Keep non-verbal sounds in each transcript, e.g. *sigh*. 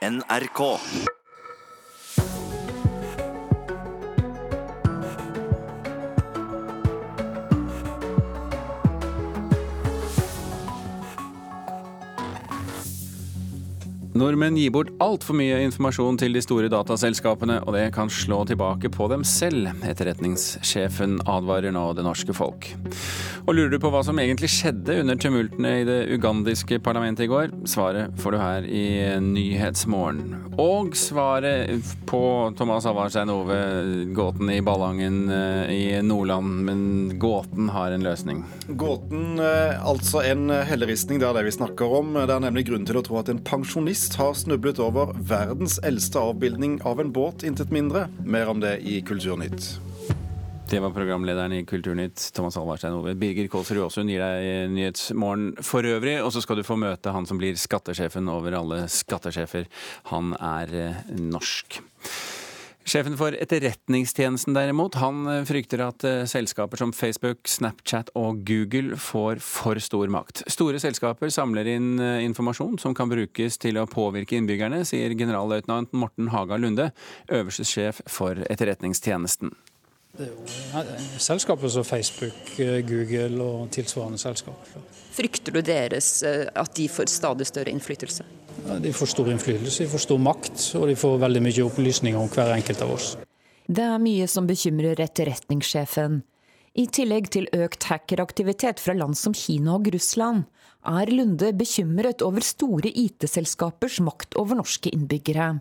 NRK. Nordmenn gir bort altfor mye informasjon til de store dataselskapene, og det kan slå tilbake på dem selv. Etterretningssjefen advarer nå det norske folk. Og lurer du på hva som egentlig skjedde under tumultene i det ugandiske parlamentet i går? Svaret får du her i Nyhetsmorgen. Og svaret på Thomas Havarstein Ove, gåten i Ballangen eh, i Nordland. Men gåten har en løsning. Gåten, eh, altså en helleristning, det er det vi snakker om. Det er nemlig grunn til å tro at en pensjonist har snublet over verdens eldste avbildning av en båt, intet mindre. Mer om det i Kulturnytt. Det var programlederen i Kulturnytt, Thomas Alvarstein Ove. Birger Kålsrud Aasund gir deg Nyhetsmorgen for øvrig, og så skal du få møte han som blir skattesjefen over alle skattesjefer. Han er eh, norsk. Sjefen for Etterretningstjenesten derimot, han eh, frykter at eh, selskaper som Facebook, Snapchat og Google får for stor makt. Store selskaper samler inn informasjon som kan brukes til å påvirke innbyggerne, sier generalløytnant Morten Haga Lunde, øverste sjef for Etterretningstjenesten. Det er jo selskaper som Facebook, eh, Google og tilsvarende selskaper. Frykter du deres eh, at de får stadig større innflytelse? De får stor innflytelse, de får stor makt, og de får veldig mye opplysninger om hver enkelt av oss. Det er mye som bekymrer etterretningssjefen. I tillegg til økt hackeraktivitet fra land som Kina og Russland, er Lunde bekymret over store IT-selskapers makt over norske innbyggere.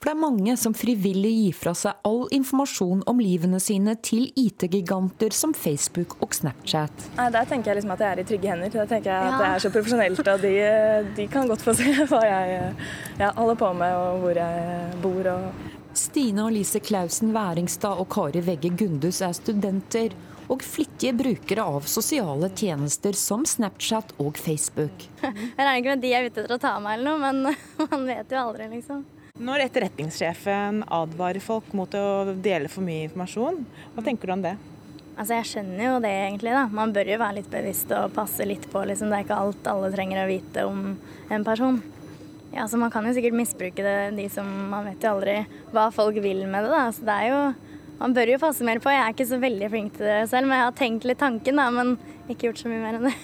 For det er mange som frivillig gir fra seg all informasjon om livene sine til IT-giganter som Facebook og Snapchat. Nei, Der tenker jeg liksom at jeg er i trygge hender. Der tenker jeg at det er så profesjonelt og de, de kan godt få se *laughs* hva jeg, jeg, holder på med og hvor jeg bor. Og... Stine og Lise Klausen Væringstad og Kari Vegge Gundus er studenter og flittige brukere av sosiale tjenester som Snapchat og Facebook. Jeg regner ikke med de er ute etter å ta meg eller noe, men *laughs* man vet jo aldri, liksom. Når etterretningssjefen advarer folk mot å dele for mye informasjon, hva tenker du om det? Altså Jeg skjønner jo det, egentlig. da. Man bør jo være litt bevisst og passe litt på. liksom. Det er ikke alt alle trenger å vite om en person. Ja, så Man kan jo sikkert misbruke det, de som Man vet jo aldri hva folk vil med det. da. Så det er jo Man bør jo passe mer på. Jeg er ikke så veldig flink til det selv, men jeg har tenkt litt tanken, da. Men ikke gjort så mye mer enn det.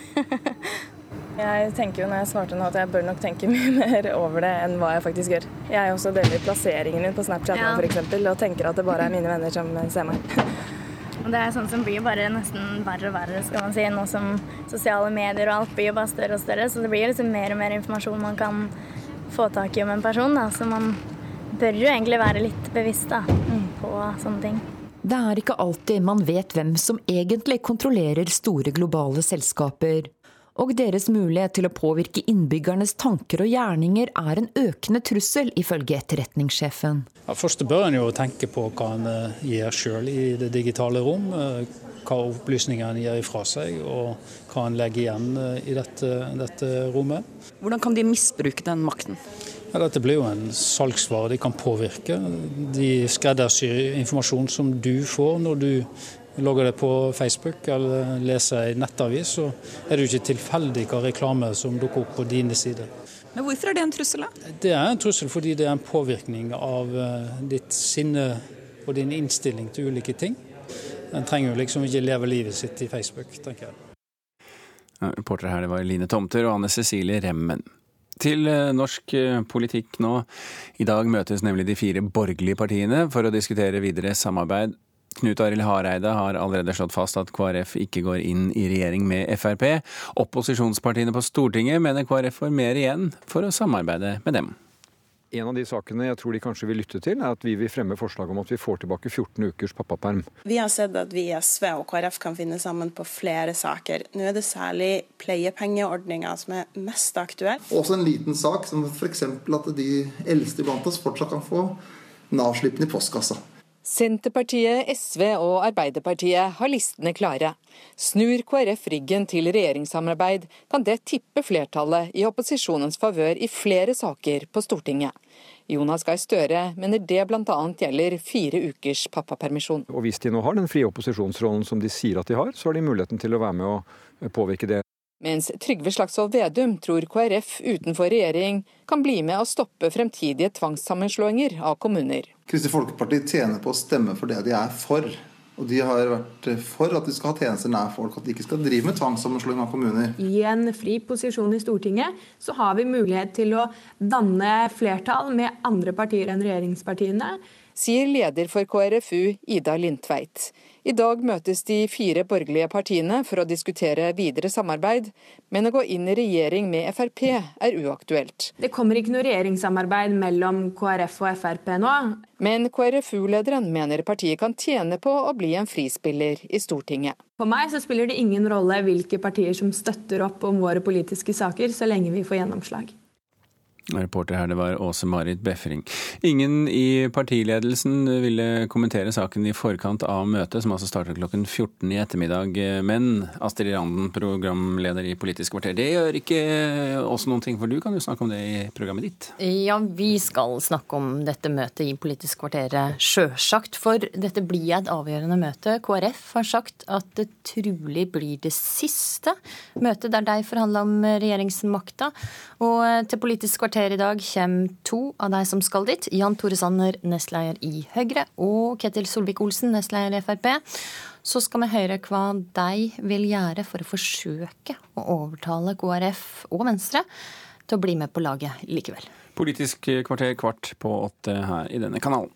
*laughs* Jeg tenker jo når jeg svarte nå at jeg bør nok tenke *laughs* mye mer over det enn hva jeg faktisk gjør. Jeg også deler plasseringen min på Snapchat ja. f.eks. og tenker at det bare er mine venner som ser meg. *laughs* Og det er sånn som blir bare nesten verre og verre, skal man si. Nå som sosiale medier og alt blir bare større og større, så det blir liksom mer og mer informasjon man kan få tak i om en person. Da. Så man bør jo egentlig være litt bevisst da, på sånne ting. Det er ikke alltid man vet hvem som egentlig kontrollerer store globale selskaper og deres mulighet til å påvirke innbyggernes tanker og gjerninger er en økende trussel, ifølge etterretningssjefen. Ja, først bør en jo tenke på hva en eh, gjør sjøl i det digitale rom. Eh, hva opplysninger en gir ifra seg, og hva en legger igjen eh, i dette, dette rommet. Hvordan kan de misbruke den makten? Ja, dette blir jo en salgsvare de kan påvirke. De skreddersyr informasjon som du får når du logger deg på Facebook eller leser en nettavis, så er det jo ikke tilfeldig hva reklame som dukker opp på dine sider. Men Hvorfor er det en trussel? da? Det er en trussel fordi det er en påvirkning av eh, ditt sinne og din innstilling til ulike ting. En trenger jo liksom ikke leve livet sitt i Facebook, tenker jeg. Ja, reportere her det var Line Tomter og Anne Cecilie Remmen. Til eh, norsk eh, politikk nå. I dag møtes nemlig de fire borgerlige partiene for å diskutere videre samarbeid Knut Arild Hareide har allerede slått fast at KrF ikke går inn i regjering med Frp. Opposisjonspartiene på Stortinget mener KrF får mer igjen for å samarbeide med dem. En av de sakene jeg tror de kanskje vil lytte til, er at vi vil fremme forslag om at vi får tilbake 14 ukers pappaperm. Vi har sett at vi i SV og KrF kan finne sammen på flere saker. Nå er det særlig pleiepengeordninga som er mest aktuell. Også en liten sak som f.eks. at de eldste blant oss fortsatt kan få Nav-slippen i postkassa. Senterpartiet, SV og Arbeiderpartiet har listene klare. Snur KrF ryggen til regjeringssamarbeid, kan det tippe flertallet i opposisjonens favør i flere saker på Stortinget. Jonas Gahr Støre mener det bl.a. gjelder fire ukers pappapermisjon. Og Hvis de nå har den frie opposisjonsrollen som de sier at de har, så har de muligheten til å være med å påvirke det. Mens Trygve Slagsvold Vedum tror KrF utenfor regjering kan bli med å stoppe fremtidige tvangssammenslåinger av kommuner. Kristelig Folkeparti tjener på å stemme for det de er for. Og de har vært for at de skal ha tjenester nær folk, at de ikke skal drive med tvangssammenslåing av kommuner. I en fri posisjon i Stortinget så har vi mulighet til å danne flertall med andre partier enn regjeringspartiene. Sier leder for KrFU, Ida Lindtveit. I dag møtes de fire borgerlige partiene for å diskutere videre samarbeid, men å gå inn i regjering med Frp er uaktuelt. Det kommer ikke noe regjeringssamarbeid mellom KrF og Frp nå. Men KrFU-lederen mener partiet kan tjene på å bli en frispiller i Stortinget. For meg så spiller det ingen rolle hvilke partier som støtter opp om våre politiske saker, så lenge vi får gjennomslag. Reporter her, det var Åse Marit Befring. Ingen i partiledelsen ville kommentere saken i forkant av møtet, som altså startet klokken 14 i ettermiddag. Men Astrid Randen, programleder i Politisk kvarter, det gjør ikke også noen ting, for du kan jo snakke om det i programmet ditt? Ja, vi skal snakke om dette møtet i Politisk kvarter, sjølsagt. For dette blir et avgjørende møte. KrF har sagt at det trolig blir det siste møtet der de forhandler om regjeringsmakta. Og til Politisk kvarter kvarter i dag kommer to av de som skal dit. Jan Tore Sanner, nestleder i Høyre, og Ketil Solvik-Olsen, nestleder i Frp. Så skal vi høre hva de vil gjøre for å forsøke å overtale KrF og Venstre til å bli med på laget likevel. Politisk kvarter kvart på åtte her i denne kanalen.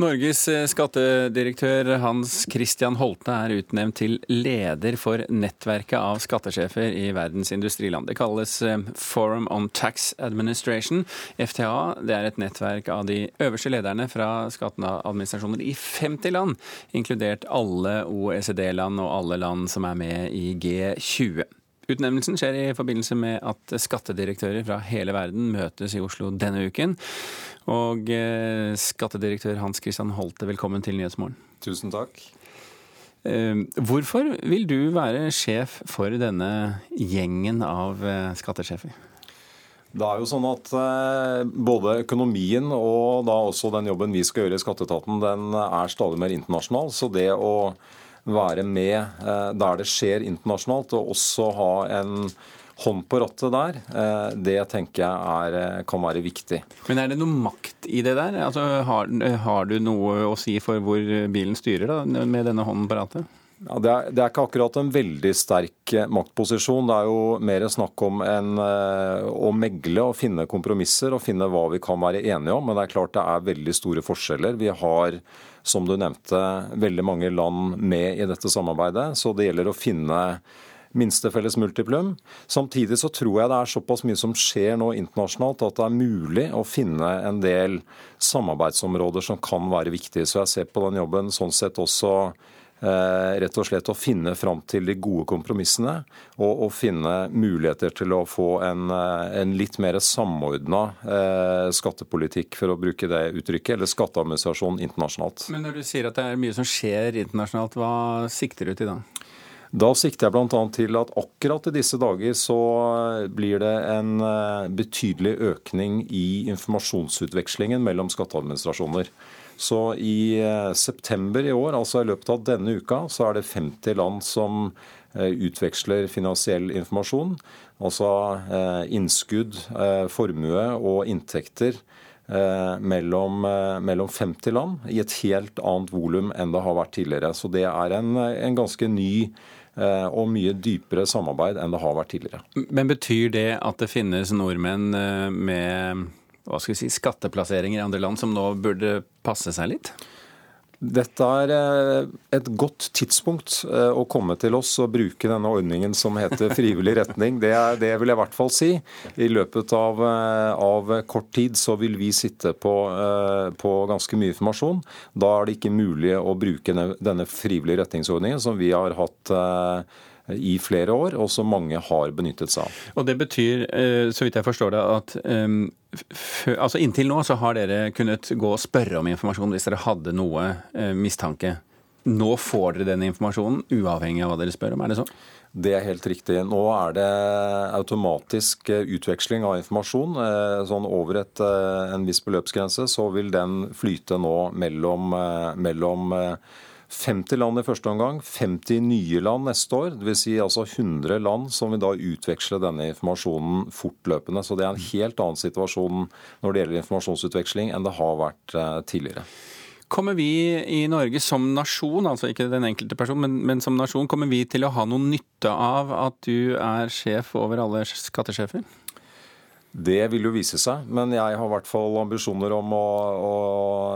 Norges eh, skattedirektør Hans Christian Holte er utnevnt til leder for nettverket av skattesjefer i verdens industriland. Det kalles eh, Forum on Tax Administration, FTA. Det er et nettverk av de øverste lederne fra skatteadministrasjoner i 50 land, inkludert alle OECD-land og alle land som er med i G20. Utnevnelsen skjer i forbindelse med at skattedirektører fra hele verden møtes i Oslo denne uken. Og eh, skattedirektør Hans Christian Holte, velkommen til Nyhetsmorgen. Tusen takk. Eh, hvorfor vil du være sjef for denne gjengen av eh, skattesjefer? Det er jo sånn at Både økonomien og da også den jobben vi skal gjøre i skatteetaten, den er stadig mer internasjonal. Så det å være med der det skjer internasjonalt, og også ha en hånd på rattet der, eh, det tenker jeg er, eh, kan være viktig. Men er det noe makt i det der? Altså, har, har, du noe å si for hvor bilen styrer da, med denne hånden på rattet? Ja, det, er, det, er, ikke akkurat en veldig sterk eh, maktposisjon. Det er jo mer snakk om en, å megle og finne kompromisser og finne hva vi kan være enige om. Men det er klart det er veldig store forskjeller. Vi har, som du nevnte, veldig mange land med i dette samarbeidet. Så det gjelder å finne minste felles multiplum. Samtidig så tror jeg det er såpass mye som skjer nå internasjonalt at det er mulig å finne en del samarbeidsområder som kan være viktige. Så jeg ser på den jobben sånn sett også rett og slett å finne fram til de gode kompromissene, og, og finne muligheter til å få en, eh, en litt mer samordna eh, skattepolitikk, for å bruke det uttrykket, eller skatteadministrasjon internasjonalt. Men når du sier at det er mye som skjer internasjonalt, hva sikter du til da? Da sikter jeg bl.a. til at akkurat i disse dager så blir det en eh, betydelig økning i informasjonsutvekslingen mellom skatteadministrasjoner. Så i eh, september i år, altså i løpet av denne uka, så er det 50 land som eh, utveksler finansiell informasjon. Altså innskudd, formue og inntekter mellom, mellom 50 land i et helt annet volum enn det har vært tidligere. Så det er en, en ganske ny Eh, og mye dypere samarbeid enn det har vært tidligere. Men Betyr det at det finnes nordmenn eh, med hva skal vi si, skatteplasseringer i andre land som nå burde passe seg litt? Dette er eh, et godt tidspunkt eh, å komme til oss og bruke denne ordningen som heter *laughs* frivillig retning. Det, er, det vil jeg i hvert fall si. I løpet av, eh, av kort tid så vil vi sitte på, på, ganske mye informasjon. Da er det ikke mulig å bruke denne frivillige retningsordningen som vi har hatt i flere år, og som mange har benyttet seg av. Og Det betyr, så vidt jeg forstår det, at altså inntil nå så har dere kunnet gå og spørre om informasjon hvis dere hadde noe eh, mistanke. Nå får dere den informasjonen, uavhengig av hva dere spør om, er det sånn? Det er helt riktig. Nå er det automatisk utveksling av informasjon. Sånn over et, en viss beløpsgrense så vil den flyte nå mellom, mellom 50 land i første omgang, 50 nye land neste år. Dvs. Si altså 100 land som vil da utveksle denne informasjonen fortløpende. Så det er en helt annen situasjon når det gjelder informasjonsutveksling enn det har vært eh, tidligere. Kommer vi i Norge som nasjon, altså ikke den enkelte person, men, men, som nasjon, kommer vi til å ha noen nytte av at du er sjef over alle skattesjefer? Det vil jo vise seg, men jeg har i hvert fall ambisjoner om å, å,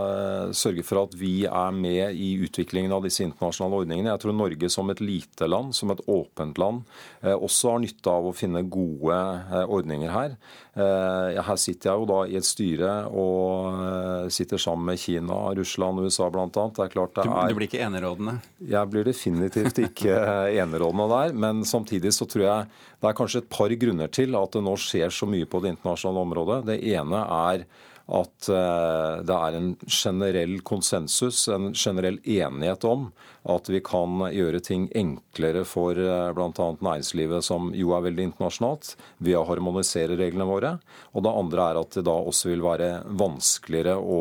eh, sørge for at vi er med i utviklingen av disse internasjonale ordningene. Jeg tror Norge som et lite land, som et åpent land, eh, også har nytte av å finne gode eh, ordninger her. Her sitter jeg jo da i et styre og sitter sammen med Kina, Russland, USA bl.a. Det er klart det er Du blir ikke enerådende? Jeg blir definitivt ikke enerådende der, men samtidig så tror jeg det er kanskje et par grunner til at det nå skjer så mye på det internasjonale området. Det ene er at eh, det er en generell konsensus, en generell enighet om at vi kan gjøre ting enklere for eh, bl.a. næringslivet, som jo er veldig internasjonalt, ved å harmonisere reglene våre. Og det andre er at det da også vil være vanskeligere å,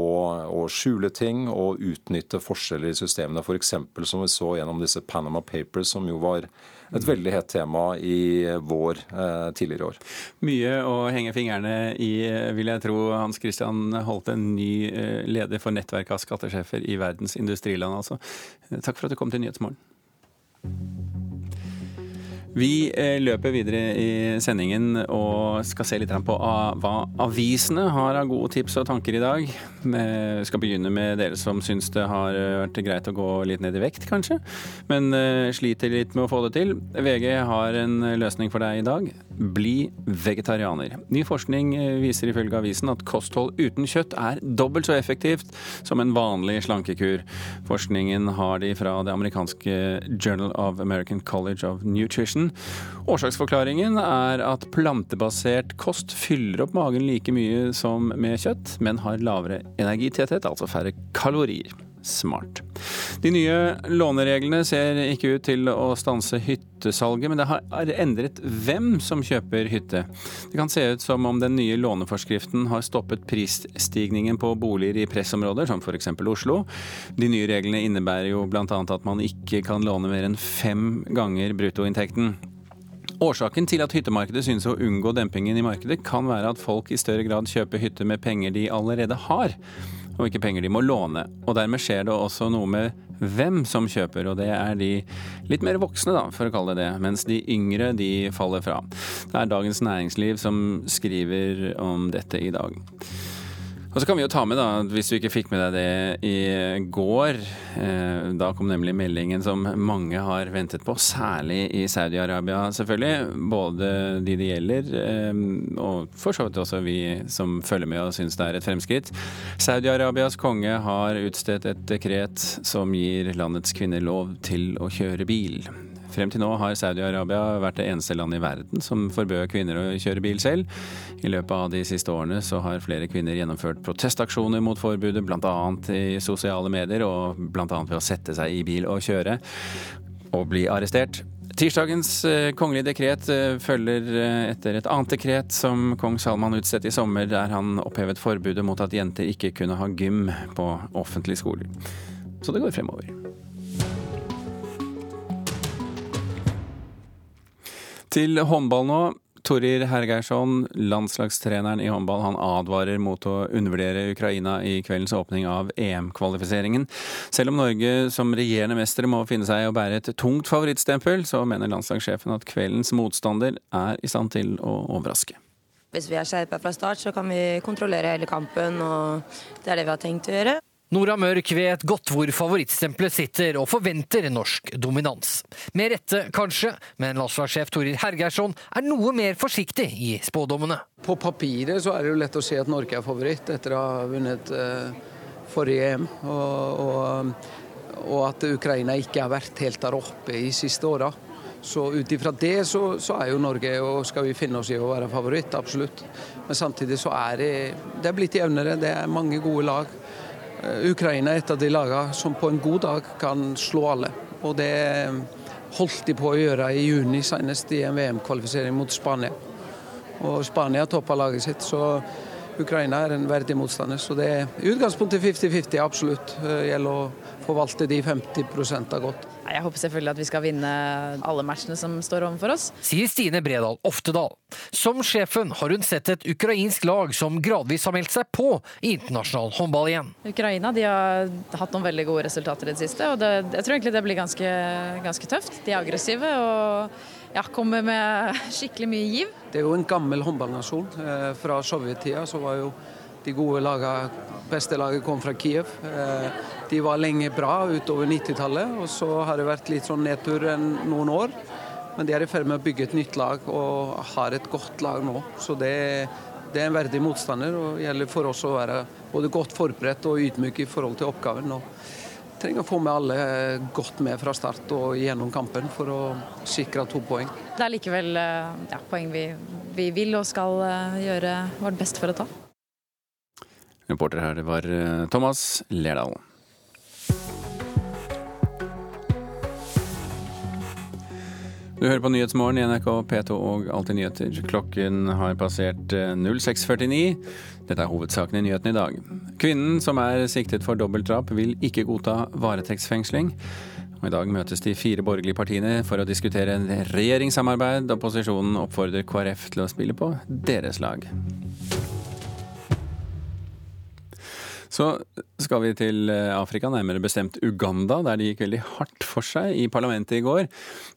å skjule ting og utnytte forskjeller i systemene. F.eks. som vi så gjennom disse Panama Papers, som jo var et veldig hett tema i vår eh, tidligere år. Mye å henge fingrene i, vil jeg tro. Hans Christian Holte, ny eh, leder for nettverket av skattesjefer i verdens industriland. Altså. Takk for at du kom til Nyhetsmorgen. Vi eh, løper videre i sendingen og skal se litt på hva avisene har av gode tips og tanker i dag. Vi skal begynne med dere som syns det har vært greit å gå litt ned i vekt, kanskje. Men eh, sliter litt med å få det til. VG har en løsning for deg i dag. Bli vegetarianer. Ny forskning eh, viser ifølge avisen at kosthold uten kjøtt er dobbelt så effektivt som en vanlig slankekur. Forskningen har de fra det amerikanske Journal of American College of Nutrition maten. Årsaksforklaringen er at plantebasert kost fyller opp magen like mye som med kjøtt, men har lavere energitetthet, altså færre kalorier. Smart. De nye lånereglene ser ikke ut til å stanse hyttesalget, men det har endret hvem som kjøper hytte. Det kan se ut som om den nye låneforskriften har stoppet prisstigningen på boliger i pressområder, som f.eks. Oslo. De nye reglene innebærer jo bl.a. at man ikke kan låne mer enn fem ganger bruttoinntekten. Årsaken til at hyttemarkedet synes å unngå dempingen i markedet, kan være at folk i større grad kjøper hytte med penger de allerede har, og ikke penger de må låne. Og dermed skjer det også noe med hvem som kjøper, og det er de litt mer voksne, da, for å kalle det det, mens de yngre de faller fra. Det er Dagens Næringsliv som skriver om dette i dag. Og så kan vi jo ta med, da, hvis du ikke fikk med deg det i går eh, Da kom nemlig meldingen som mange har ventet på, særlig i Saudi-Arabia selvfølgelig. Både de det gjelder, eh, og for så vidt også vi som følger med og syns det er et fremskritt. Saudi-Arabias konge har utstedt et dekret som gir landets kvinner lov til å kjøre bil. Frem til nå har Saudi-Arabia vært det eneste landet i verden som forbød kvinner å kjøre bil selv. I løpet av de siste årene så har flere kvinner gjennomført protestaksjoner mot forbudet, bl.a. i sosiale medier, og bl.a. ved å sette seg i bil og kjøre og bli arrestert. Tirsdagens eh, kongelige dekret eh, følger eh, etter et annet dekret som kong Salman utstedte i sommer, der han opphevet forbudet mot at jenter ikke kunne ha gym på offentlige skoler. Så det går fremover. Til håndball nå. Torir Hergeirsson, landslagstreneren i håndball, han advarer mot å undervurdere Ukraina i kveldens åpning av EM-kvalifiseringen. Selv om Norge som regjerende mestere må finne seg å bære et tungt favorittstempel, så mener landslagssjefen at kveldens motstander er i stand til å overraske. Hvis vi er skjerpa fra start, så kan vi kontrollere hele kampen, og det er det vi har tenkt å gjøre. Nora Mørk vet godt hvor favorittstempelet sitter, og forventer norsk dominans. Med rette, kanskje, men landslagssjef Torir Hergeirsson er noe mer forsiktig i spådommene. På papiret så er det jo lett å se at Norge er favoritt etter å ha vunnet uh, forrige EM. Og, og, og, at Ukraina ikke har vært helt der oppe i siste åra. Så ut ifra det så, så, er jo Norge, og skal vi finne oss i å være favoritt, absolutt. Men samtidig så er det, det er blitt jevnere. Det er mange gode lag. Eh, Ukraina er et av de lagene som på en god dag kan slå alle. Og det holdt de på å gjøre i juni, senest i en VM-kvalifisering mot Spania. Og Spania toppa laget sitt, så Ukraina er en verdig motstander. Så det er utgangspunktet 50-50, absolutt. Det gjelder å forvalte de 50 av godt. Jeg håper selvfølgelig at vi skal vinne alle matchene som står overfor oss. Sier Stine Bredal Oftedal. Som sjefen har hun sett et ukrainsk lag som gradvis har meldt seg på i internasjonal håndball igjen. Ukraina de har hatt noen veldig gode resultater i det siste, og det, jeg tror egentlig det blir ganske, ganske tøft. De er aggressive og ja, kommer med skikkelig mye giv. Det er jo en gammel håndballnasjon. Eh, fra sovjettida så var jo de gode lagene, beste laget kom fra Kiev. De var lenge bra utover 90-tallet, og så har det vært litt sånn nedtur enn noen år. Men de er i ferd med å bygge et nytt lag og har et godt lag nå. Så det, det er en verdig motstander, og det gjelder for oss å være både godt forberedt og ydmyk i forhold til oppgaven. Og trenger å få med alle godt med fra start og gjennom kampen for å sikre to poeng. Det er likevel eh, ja, poeng vi, vi vil og skal eh, gjøre vårt beste for å ta. Reporter her det var eh, Thomas Lerdal. Du hører på Nyhetsmorgen i NRK P2 og Alltid nyheter. Klokken har passert 06.49. Eh, Dette er hovedsaken i nyhetene i dag. Kvinnen som er siktet for dobbeltdrap, vil ikke godta varetektsfengsling. I dag møtes de fire borgerlige partiene for å diskutere regjeringssamarbeid. Opposisjonen oppfordrer KrF til å spille på deres lag. Så skal vi til eh, Afrika, nærmere bestemt Uganda, der det gikk veldig hardt for seg i parlamentet i går.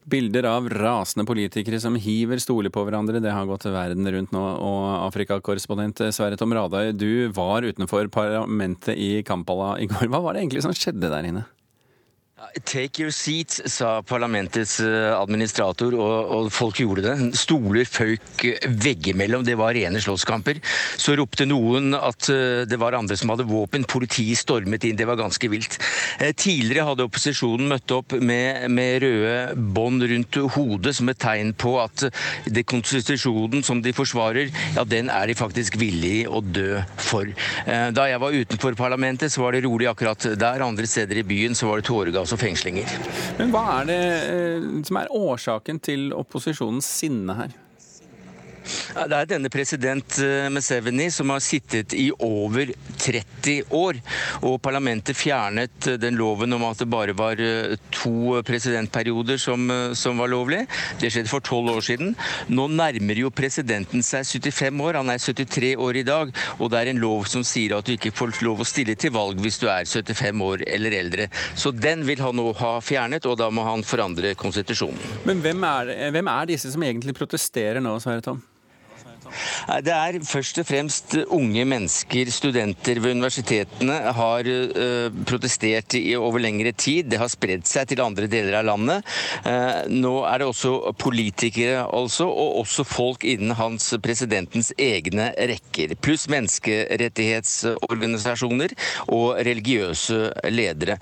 Bilder av rasende politikere som hiver stoler på hverandre, det har gått verden rundt nå. Og Afrikakorrespondent Sverre Tom Radøy, du var utenfor parlamentet i Kampala i går. Hva var det egentlig som skjedde der inne? Take your seats, sa parlamentets eh, administrator, og, og, folk gjorde det. Stoler føyk veggimellom, det var rene slåsskamper. Så ropte noen at eh, det var andre som hadde våpen, politiet stormet inn, det var ganske vilt. Eh, tidligere hadde opposisjonen møtt opp med, med røde bånd rundt hodet som et tegn på at det konstitusjonen som de forsvarer, ja, den er de faktisk villig å dø for. Da jeg var utenfor parlamentet, så var det rolig akkurat der. Andre steder i byen så var det tåregass og fengslinger. Men hva er det eh, som er årsaken til opposisjonens sinne her? Det er denne president Meseveni Museveni som har sittet i over 30 år. Og parlamentet fjernet eh, den loven om at det bare var eh, to presidentperioder som, som var lovlig. Det skjedde for tolv år siden. Nå nærmer jo presidenten seg 75 år. Han er 73 år i dag. Og det er en lov som sier at du ikke får lov å stille til valg hvis du er 75 år eller eldre. Så den vil han nå ha fjernet, og da må han forandre konstitusjonen. Men hvem er, hvem er disse som egentlig protesterer nå, Sverre Tom? Det er først og fremst unge mennesker, studenter ved universitetene, har uh, protestert i over lengre tid. Det har spredd seg til andre deler av landet. Uh, nå er det også politikere, altså, og også folk innen hans presidentens egne rekker. Pluss menneskerettighetsorganisasjoner og religiøse ledere.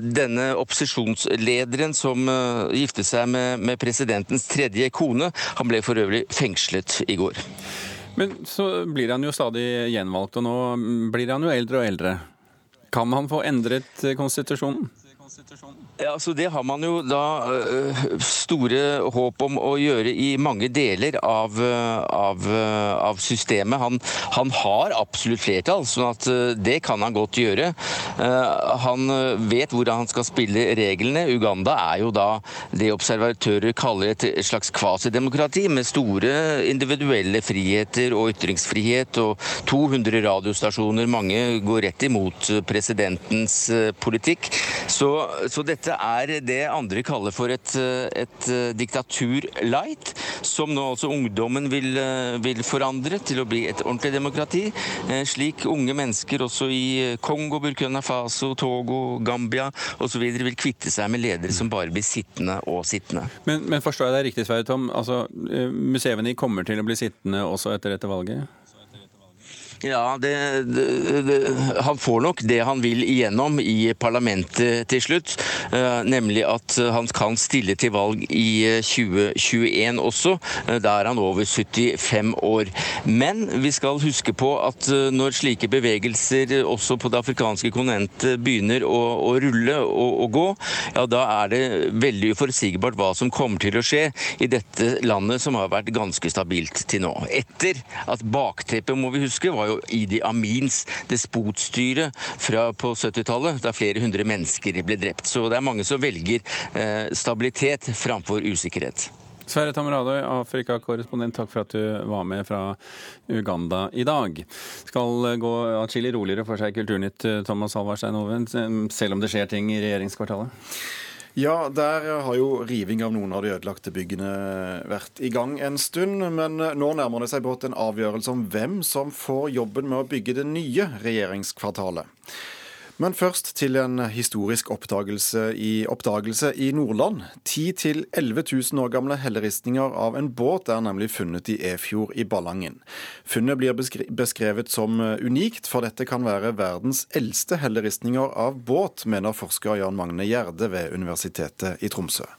Denne opposisjonslederen som giftet seg med, med presidentens tredje kone, han ble for øvrig fengslet i går. Men så blir han jo stadig gjenvalgt, og nå blir han jo eldre og eldre. Kan han få endret konstitusjonen? Ja, så Det har man jo da uh, store håp om å gjøre i mange deler av, av, av systemet. Han, han, har absolutt flertall, sånn at det kan han godt gjøre. Han vet hvordan han skal spille reglene. Uganda er jo da det observatører kaller et slags kvasidemokrati, med store individuelle friheter og ytringsfrihet, og 200 radiostasjoner. Mange går rett imot presidentens politikk. Så, så dette dette er det andre kaller for et, et eh, diktatur light, som nå altså ungdommen vil, eh, vil, forandre til å bli et ordentlig demokrati. Eh, slik unge mennesker også i Kongo, Burkina Faso, Togo, Gambia osv. vil kvitte seg med ledere som bare blir sittende og sittende. Men, men forstår jeg deg riktig, Sverre Tom? Altså, Museveni kommer til å bli sittende også etter dette valget? Ja, det, det, Han får nok det han vil igjennom i parlamentet til slutt. Uh, nemlig at han kan stille til valg i 2021 eh, også. Uh, da er han over 75 år. Men vi skal huske på at når slike bevegelser også på det afrikanske kontinentet begynner å, å rulle og, og, gå, ja da er det veldig uforutsigbart hva som kommer til å skje i dette landet som har vært ganske stabilt til nå. Etter at bakteppet, må vi huske, var jo altså Idi Amins despotstyre fra på 70-tallet, da flere hundre mennesker ble drept. Så det er mange som velger eh, stabilitet framfor usikkerhet. Sverre Tamradøy, Afrikakorrespondent, takk for at du var med fra Uganda i dag. Skal gå atskillig roligere for seg Kulturnytt, Thomas Halvarstein Oven, selv om det skjer ting i regjeringskvartalet? Ja, der har jo riving av noen av de ødelagte byggene vært i gang en stund. Men nå nærmer det seg brått en avgjørelse om hvem som får jobben med å bygge det nye regjeringskvartalet. Men først til en historisk oppdagelse i, oppdagelse i Nordland. 10 000-11 000 år gamle helleristninger av en båt er nemlig funnet i Efjord i Ballangen. Funnet blir beskrevet som unikt, for dette kan være verdens eldste helleristninger av båt, mener forsker Jan Magne Gjerde ved Universitetet i Tromsø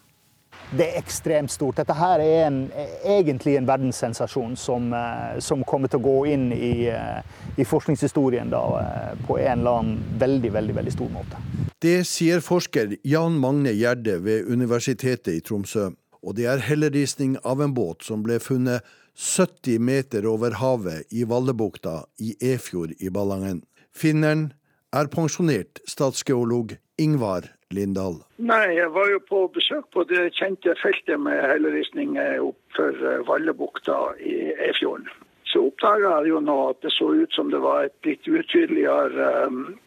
det er ekstremt stort. Dette her er en, egentlig en verdenssensasjon som, eh, som, kommer til å gå inn i, eh, i forskningshistorien da, eh, på en eller annen veldig, veldig, veldig stor måte. Det sier forsker Jan Magne Gjerde ved Universitetet i Tromsø. Og det er helleristning av en båt som ble funnet 70 meter over havet i Vallebukta i Efjord i Ballangen. Finneren er pensjonert statsgeolog Ingvar Lindahl? Nei, jeg var jo på besøk på det kjente feltet med helleristning oppfor eh, Vallebukta i Efjorden. Så oppdaga jeg jo nå at det så ut som det var et litt utydeligere um,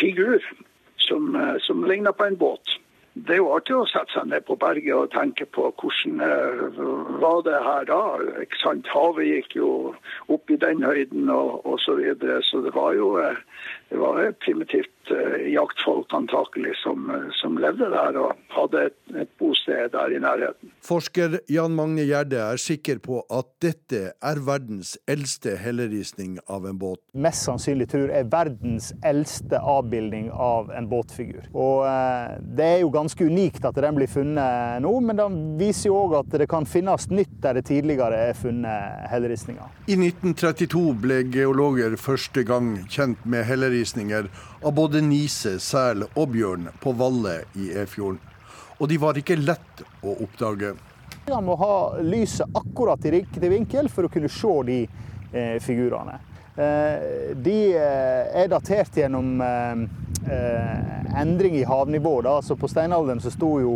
figur som, uh, som ligna på en båt. Det er jo artig å sette seg ned på berget og tenke på hvordan uh, var det her da. Ikke sant? Havet gikk jo opp i den høyden og, osv. så videre. Så det var jo det var et primitivt uh, jaktfolk antakelig som, uh, som, levde der og hadde et, et, bosted der i nærheten. Forsker Jan Magne Gjerde er sikker på at dette er verdens eldste helleristning av en båt. Mest sannsynlig tror jeg verdens eldste avbildning av en båtfigur. Og uh, Det er jo ganske unikt at den blir funnet nå, men den viser jo òg at det kan finnes nytt der det tidligere er funnet helleristninger. I 1932 ble geologer første gang kjent med helleristninger av både nise, sel og bjørn på Valle i Efjorden. Og de var ikke lett å oppdage. Man må ha lyset akkurat i riktig vinkel for å kunne se de eh, figurene. Eh, de eh, er datert gjennom eh, eh, endring i havnivå. Da. På steinalderen så sto jo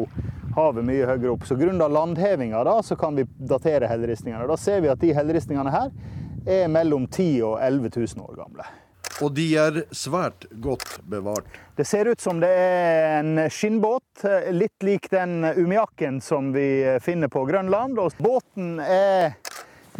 havet mye høyere opp. Så grunnet landhevinga da, så kan vi datere helleristningene. Da ser vi at de helleristningene her er mellom 10 og 11 000 år gamle. Og de er svært godt bevart. Det ser ut som det er en skinnbåt, litt lik den umiakken som vi finner på Grønland. Og båten er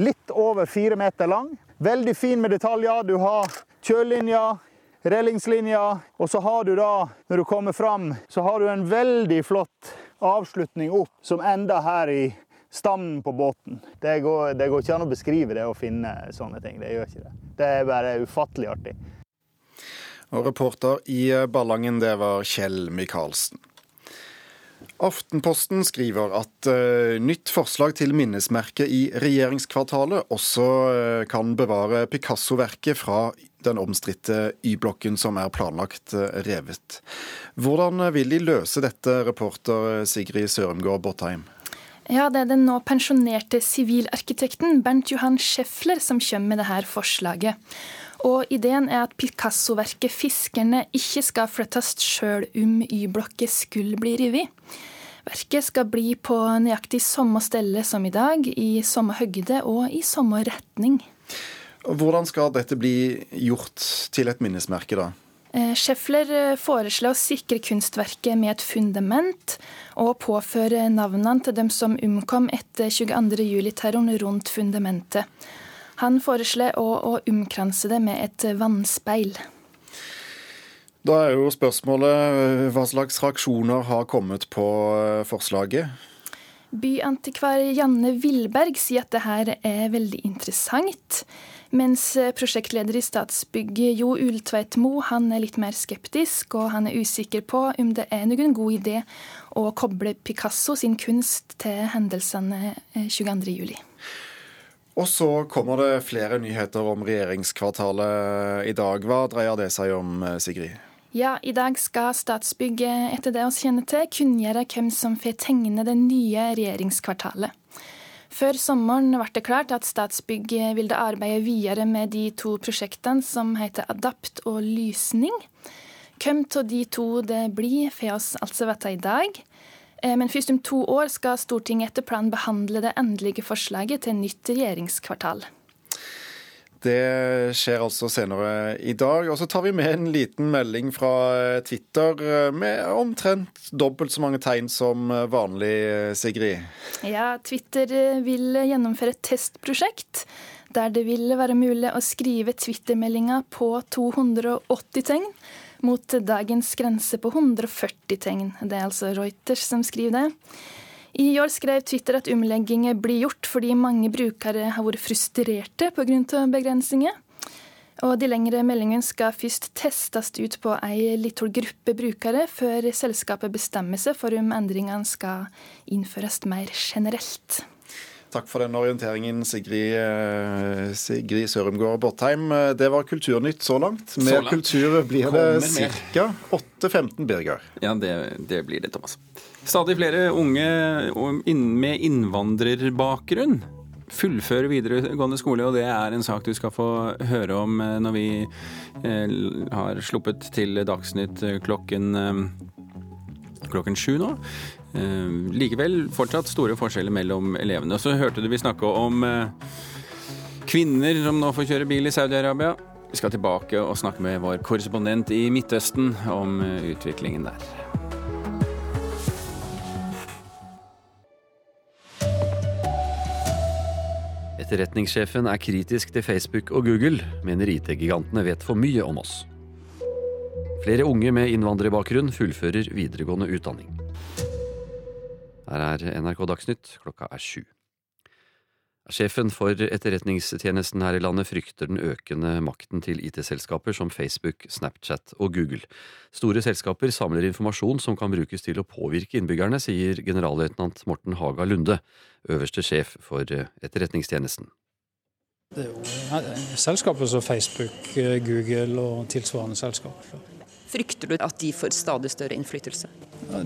litt over fire meter lang. Veldig fin med detaljer. Du har kjølelinja, relingslinja, og så har du da, når du kommer fram, så har du en veldig flott avslutning opp som ender her i stammen på båten. Det går, det går, ikke an å beskrive det å finne sånne ting. Det gjør ikke det. Det er bare ufattelig artig. Og reporter i Ballangen, det var Kjell Micaelsen. Aftenposten skriver at uh, nytt forslag til minnesmerke i regjeringskvartalet også uh, kan bevare Picasso-verket fra den omstridte Y-blokken som er planlagt uh, revet. Hvordan vil de løse dette, reporter Sigrid Sørumgård Botheim? Ja, Det er den nå pensjonerte sivilarkitekten Bernt Johan Schäffler som kommer med dette forslaget. Og Ideen er at Picasso-verket 'Fiskerne' ikke skal flyttes sjøl om Y-blokket skulle bli revet. Verket skal bli på nøyaktig samme stelle som i dag, i samme høgde og i samme retning. Hvordan skal dette bli gjort til et minnesmerke, da? Eh, Schäffler eh, foreslår å sikre kunstverket med et fundament, og påføre navnene til dem som omkom etter 22.07-terroren rundt fundamentet. Han foreslår å, å omkranse det med et vannspeil. Da er jo spørsmålet eh, hva slags reaksjoner har kommet på forslaget? Byantikvar Janne Willberg sier at det her er veldig interessant. Mens eh, prosjektleder i Statsbygg Jo Ultveit Mo han er litt mer skeptisk, og han er usikker på om det er noen god idé å koble Picasso sin kunst til hendelsene 22.07. Og så kommer det flere nyheter om regjeringskvartalet i dag. Hva dreier det seg om, eh, Sigrid? Ja, I dag skal Statsbygg, etter det oss kjenner til, kunngjøre hvem som får tegne det nye regjeringskvartalet. Før sommeren ble det klart at Statsbygg ville arbeide videre med de to prosjektene som heter Adapt og Lysning. Hvem av de to det blir, får oss altså vite i dag. Eh, men først om to år skal Stortinget etter planen behandle det endelige forslaget til nytt regjeringskvartal. Det skjer altså senere i dag. Og så tar vi med en liten melding fra Twitter med omtrent dobbelt så mange tegn som vanlig, Sigrid. Ja, Twitter vil gjennomføre et testprosjekt der det vil være mulig å skrive Twitter-meldinger på 280 tegn mot dagens grense på 140 tegn. Det er altså Reuters som skriver det. I år skrev Twitter at omleggingen blir gjort fordi mange brukere har vært frustrerte pga. begrensninger. Og de lengre meldingene skal først testes ut på ei liten gruppe brukere, før selskapet bestemmer seg for om endringene skal innføres mer generelt. Takk for den orienteringen, Sigrid, eh, Sigrid Sørumgård Bortheim. Det var Kulturnytt så langt. Mer så kultur blir det ca. 8-15, Birger. Ja, det, det, blir det, Thomas. Stadig flere unge med innvandrerbakgrunn fullfører videregående skole, og det er en sak du skal få høre om eh, når vi eh, har sluppet til Dagsnytt klokken klokken sju nå. Eh, likevel fortsatt store forskjeller mellom elevene. Så hørte du vi snakke om eh, kvinner som nå får kjøre bil i Saudi-Arabia. Vi skal tilbake og snakke med vår korrespondent i Midtøsten om eh, utviklingen der. Etterretningssjefen er kritisk til Facebook og Google, mener IT-gigantene vet for mye om oss. Flere unge med innvandrerbakgrunn fullfører videregående utdanning. Her er NRK Dagsnytt, klokka er sju. Sjefen for etterretningstjenesten her i landet frykter den økende makten til IT-selskaper som Facebook, Snapchat og Google. Store selskaper samler informasjon som kan brukes til å påvirke innbyggerne, sier generalløytnant Morten Haga Lunde, øverste sjef for etterretningstjenesten. Det er jo selskaper som Facebook, Google og tilsvarende selskaper. Frykter du at de får stadig større innflytelse?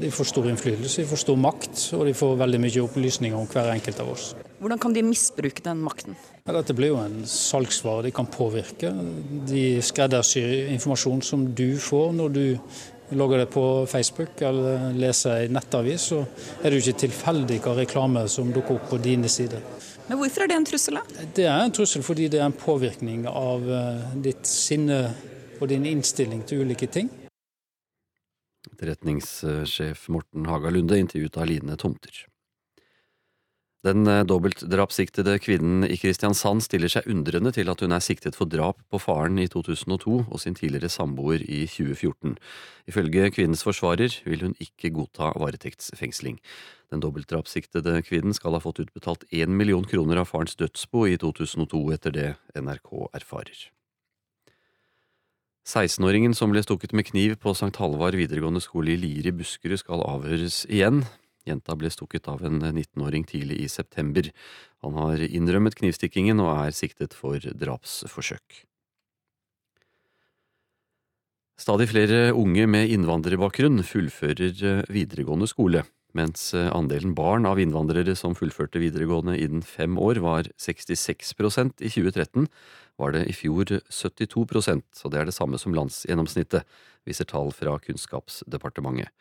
De får stor innflytelse, de får stor makt, og de får veldig mye opplysninger om hver enkelt av oss. Hvordan kan de misbruke den makten? Ja, dette blir jo en salgsvare de kan påvirke. De skreddersyr informasjon som du får når du logger det på Facebook eller leser ei nettavis, så er det jo ikke tilfeldig hva reklame som dukker opp på dine sider. Men Hvorfor er det en trussel? da? Det er en trussel fordi det er en påvirkning av eh, ditt sinne og din innstilling til ulike ting. Etterretningssjef Morten Haga Lunde intervjuet av Line Tomter. Den eh, dobbeltdrapssiktede kvinnen i Kristiansand stiller seg undrende til at hun er siktet for drap på faren i 2002 og sin tidligere samboer i 2014. Ifølge kvinnens forsvarer vil hun ikke godta varetektsfengsling. Den dobbeltdrapssiktede kvinnen skal ha fått utbetalt én million kroner av farens dødsbo i 2002, etter det NRK erfarer. 16-åringen som ble stukket med kniv på St. Halvard videregående skole i Lier i Buskerud skal avhøres igjen. Jenta ble stukket av en 19-åring tidlig i september. Han har innrømmet knivstikkingen og er siktet for drapsforsøk. Stadig flere unge med innvandrerbakgrunn fullfører videregående skole. Mens andelen barn av innvandrere som fullførte videregående innen fem år var 66% i 2013, var det i fjor 72% og det er det samme som landsgjennomsnittet, viser tall fra Kunnskapsdepartementet.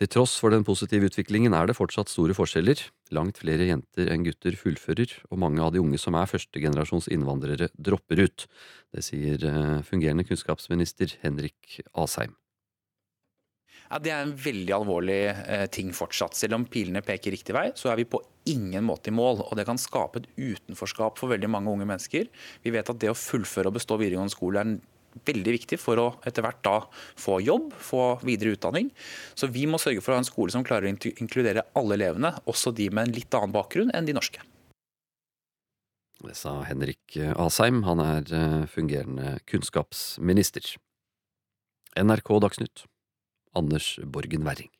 Til tross for den positive utviklingen er det fortsatt store forskjeller. Langt flere jenter enn gutter fullfører, og mange av de unge som er førstegenerasjons innvandrere, dropper ut. Det sier eh, fungerende kunnskapsminister Henrik Asheim. Ja, Det er en veldig alvorlig eh, ting fortsatt. Selv om pilene peker riktig vei, så er vi på ingen måte i mål. og Det kan skape et utenforskap for veldig mange unge mennesker. Vi vet at det å fullføre og bestå videregående skole er veldig viktig for å etter hvert da få jobb, få videre utdanning. Så vi må sørge for å ha en skole som klarer å inkludere alle elevene, også de med en litt annen bakgrunn enn de norske. Det sa Henrik Asheim, han er eh, fungerende kunnskapsminister. NRK Dagsnytt. Anders Borgen Werring.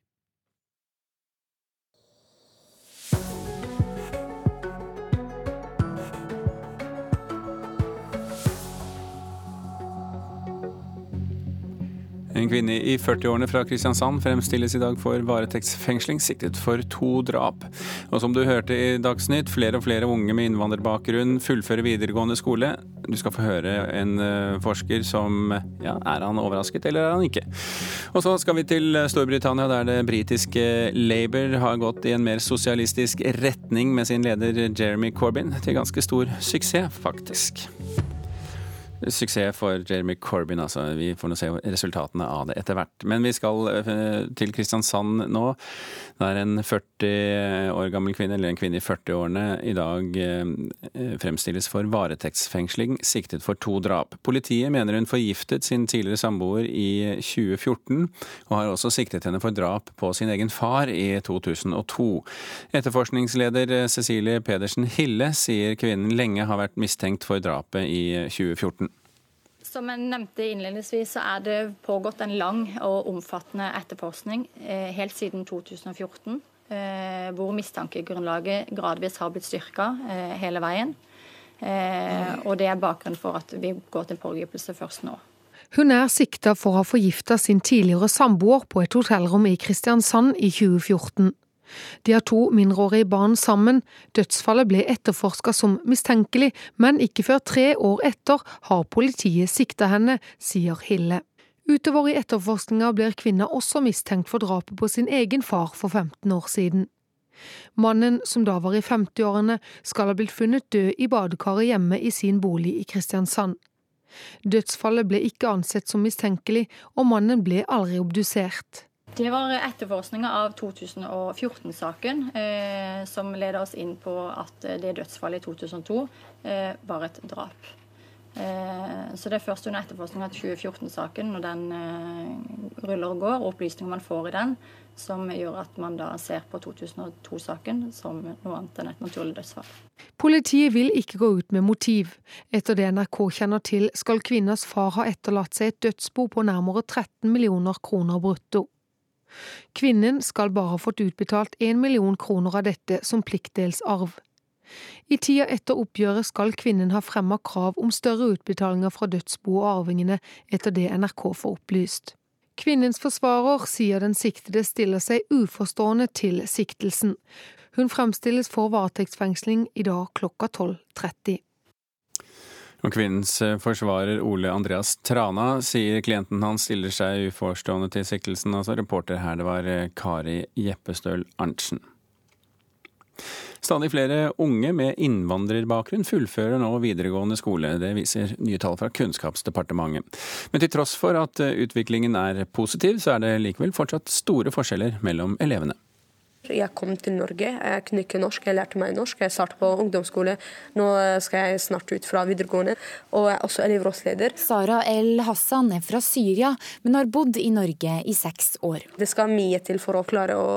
En kvinne i 40-årene fra Kristiansand fremstilles i dag for varetektsfengsling, siktet for to drap. Og som du hørte i Dagsnytt, flere og flere unge med innvandrerbakgrunn fullfører videregående skole. Du skal få høre en eh, forsker som ja, er han overrasket, eller er han ikke? Og så skal vi til Storbritannia, der det britiske Labour har gått i en mer sosialistisk retning med sin leder Jeremy Corbyn, til ganske stor suksess, faktisk. Suksess for Jeremy Corbyn, altså. Vi får nå se resultatene av det etter hvert. Men vi skal eh, til Kristiansand nå. Der en 40 år gammel kvinne, eller en kvinne i 40-årene, i dag eh, fremstilles for varetektsfengsling, siktet for to drap. Politiet mener hun forgiftet sin tidligere samboer i 2014, og har også siktet henne for drap på sin egen far i 2002. Etterforskningsleder Cecilie Pedersen Hille sier kvinnen lenge har vært mistenkt for drapet i 2014. Som jeg nevnte innledningsvis, så er det pågått en lang og omfattende etterforskning eh, helt siden 2014. Eh, hvor mistankegrunnlaget gradvis har blitt styrka eh, hele veien. Og det er bakgrunnen for at vi går til pågripelse først nå. Hun er sikta for å ha forgifta sin tidligere samboer på et hotellrom i Kristiansand i 2014. De har to mindreårige barn sammen. Dødsfallet ble etterforska som mistenkelig, men ikke før tre år etter har politiet sikta henne, sier Hille. Utover i etterforskninga blir kvinna også mistenkt for drapet på sin egen far for 15 år siden. Mannen, som da var i 50-årene, skal ha blitt funnet død i badekaret hjemme i sin bolig i Kristiansand. Dødsfallet ble ikke ansett som mistenkelig, og mannen ble aldri obdusert. Det var etterforskninga av 2014-saken eh, som leda oss inn på at det dødsfallet i 2002 eh, var et drap. Eh, så det er først under etterforskninga av 2014-saken, når den eh, ruller og går, og opplysninger man får i den, som gjør at man da ser på 2002-saken som noe annet enn et naturlig dødsfall. Politiet vil ikke gå ut med motiv. Etter det NRK kjenner til, skal kvinners far ha etterlatt seg et dødsbo på nærmere 13 millioner kroner brutto. Kvinnen skal bare ha fått utbetalt én million kroner av dette som pliktdelsarv. I tida etter oppgjøret skal kvinnen ha fremma krav om større utbetalinger fra dødsbo og arvingene, etter det NRK får opplyst. Kvinnens forsvarer sier den siktede stiller seg uforstående til siktelsen. Hun fremstilles for varetektsfengsling i dag klokka 12.30. Og kvinnens eh, forsvarer Ole Andreas Trana sier klienten hans stiller seg uforstående til siktelsen. Altså reporter her, det var eh, Kari Jeppestøl Arntzen. Stadig flere unge med innvandrerbakgrunn fullfører nå videregående skole. Det viser nye tall fra Kunnskapsdepartementet. Men til tross for at eh, utviklingen er positiv, så er det likevel fortsatt store forskjeller mellom elevene. Jeg kom til Norge, jeg kunne ikke norsk, jeg lærte meg norsk. Jeg startet på ungdomsskole, nå skal jeg snart ut fra videregående. Og jeg er også elevrådsleder. Sara El Hassan er fra Syria, men har bodd i Norge i seks år. Det skal mye til for å klare å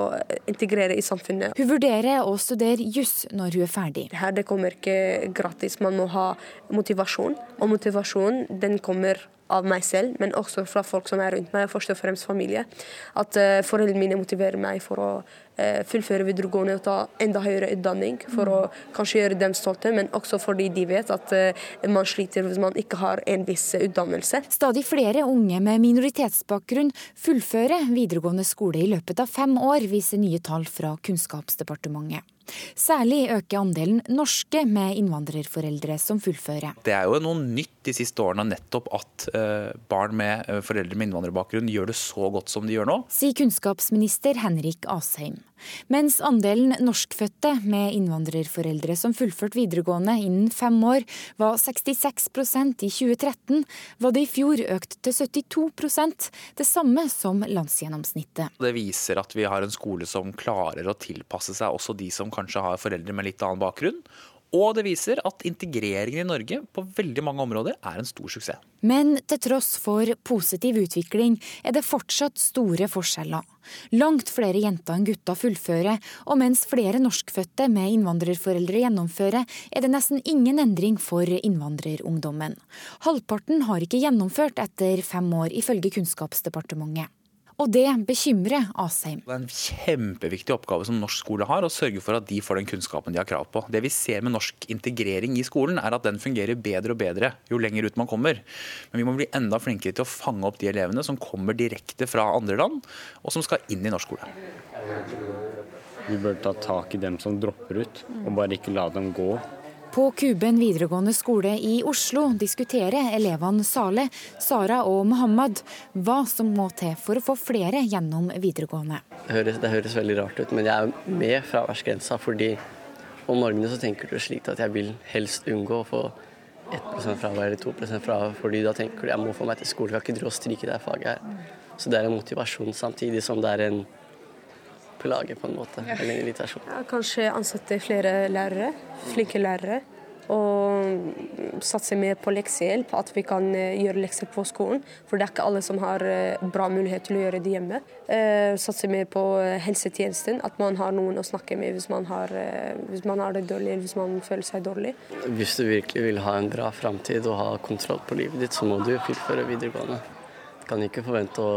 integrere i samfunnet. Hun vurderer å studere juss når hun er ferdig. Her det kommer ikke gratis, man må ha motivasjon. Og motivasjon den kommer av meg selv, men også fra folk som er rundt meg, først og fremst familie. At uh, foreldrene mine motiverer meg for å uh, fullføre videregående og ta enda høyere utdanning. For å kanskje gjøre dem stolte, men også fordi de vet at uh, man sliter hvis man ikke har en viss utdannelse. Stadig flere unge med minoritetsbakgrunn fullfører videregående skole i løpet av fem år, viser nye tall fra Kunnskapsdepartementet. Særlig øker andelen norske med innvandrerforeldre som fullfører. Det er jo noe nytt de siste årene nettopp at eh, barn med eh, foreldre med innvandrerbakgrunn gjør det så godt som de gjør nå. Sier kunnskapsminister Henrik Asheim. Mens andelen norskfødte med innvandrerforeldre som fullførte videregående innen fem år var 66% i 2013, var det i fjor økt til 72% det samme som landsgjennomsnittet. Det viser at vi har en skole som klarer å tilpasse seg også de som kanskje har foreldre med litt annen bakgrunn. Og det viser at integreringen i Norge på veldig mange områder er en stor suksess. Men til tross for positiv utvikling er det fortsatt store forskjeller. Langt flere jenter enn gutter fullfører, og mens flere norskfødte med innvandrerforeldre gjennomfører, er det nesten ingen endring for innvandrerungdommen. Halvparten har ikke gjennomført etter fem år, ifølge Kunnskapsdepartementet. Og det bekymrer Asheim. Det er en kjempeviktig oppgave som norsk skole har, å sørge for at de får den kunnskapen de har krav på. Det vi ser med norsk integrering i skolen, er at den fungerer bedre og bedre jo lenger ut man kommer. Men vi må bli enda flinkere til å fange opp de elevene som kommer direkte fra andre land, og som skal inn i norsk skole. Vi bør ta tak i dem som dropper ut, og bare ikke la dem gå. På Kuben videregående skole i Oslo diskuterer elevene Saleh, Sara og Mohammed hva som må til for å få flere gjennom videregående. Det høres, det høres veldig rart ut, men jeg er med fraværsgrensa fordi om morgenen så tenker du slik at jeg vil helst unngå å få 1% fravær eller 2% fravær, fordi da tenker du jeg må få meg til skole, jeg kan ikke drive og stryke det faget her. Så det er en motivasjon samtidig som det er en plage, på en måte. Eller en irritasjon. Ja, kanskje ansette flere lærere, flinke lærere. Og satse mer på leksehjelp, at vi kan eh, gjøre lekser på skolen. For det er ikke alle som har eh, bra mulighet til å gjøre det hjemme. Eh, satse mer på helsetjenesten, at man har noen å snakke med hvis man har, hvis man har det dårlig eller hvis man føler seg dårlig. Hvis du virkelig vil ha en bra framtid og ha kontroll på livet ditt, så må du fullføre videregående. Du kan ikke forvente å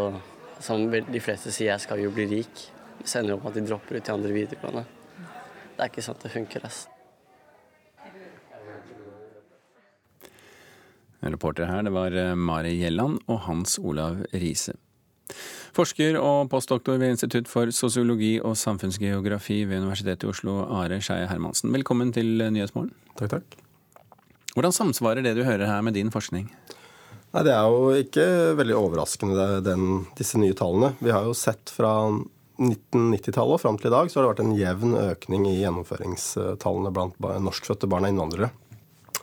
Som de fleste sier, jeg skal jo bli rik. Det sender opp at de dropper ut i andre videregående. Det er ikke sånn det funker. ass. Reporter her, det var eh, Mari Gjelland og Hans Olav Riise. Forsker og postdoktor ved Institutt for sosiologi og samfunnsgeografi ved Universitetet i Oslo, Are Skeie Hermansen. Velkommen til Nyhetsmorgen. Takk, takk. Hvordan samsvarer det du hører her med din forskning? Nei, Det er jo ikke veldig overraskende, den, disse nye tallene. Vi har jo sett fra 1990-tallet og fram til i dag så har det vært en jevn økning i gjennomføringstallene blant norskfødte barn av innvandrere.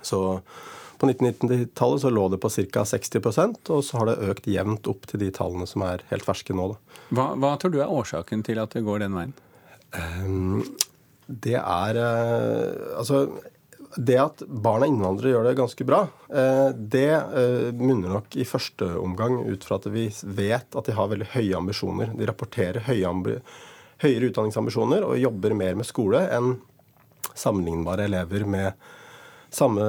Så på 1990-tallet så lå det på ca. 60% og så har det økt jevnt opp til de tallene som er helt ferske nå. Hva, hva, tror du er årsaken til at det går den veien? Um, det er uh, Altså det at barn av innvandrere gjør det ganske bra, uh, det uh, munner nok i første omgang ut fra at vi vet at de har veldig høye ambisjoner. De rapporterer høye høyere utdanningsambisjoner og jobber mer med skole enn sammenlignbare elever med samme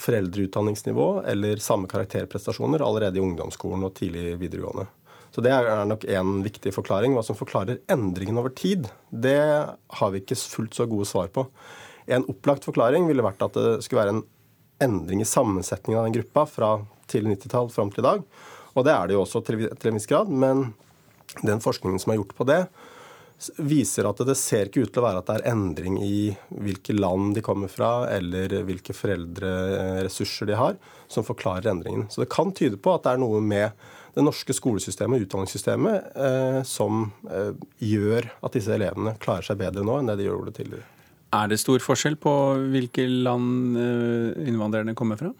foreldreutdanningsnivå eller samme karakterprestasjoner allerede i ungdomsskolen og tidlig videregående. Så Det er nok en viktig forklaring. Hva som forklarer endringen over tid, det har vi ikke fullt så gode svar på. En opplagt forklaring ville vært at det skulle være en endring i sammensetningen av den gruppa fra tidlig 90-tall fram til i dag. Og det er det jo også til en viss grad. Men den forskningen som er gjort på det, viser at det ser ikke ut til å være at det er endring i hvilke land de kommer fra, eller hvilke foreldreressurser de har, som forklarer endringen. Så det kan tyde på at det er noe med det norske skolesystemet og utdanningssystemet eh, som eh, gjør at disse elevene klarer seg bedre nå enn det de gjorde tidligere. Er det stor forskjell på hvilke land eh, innvandrerne kommer fra?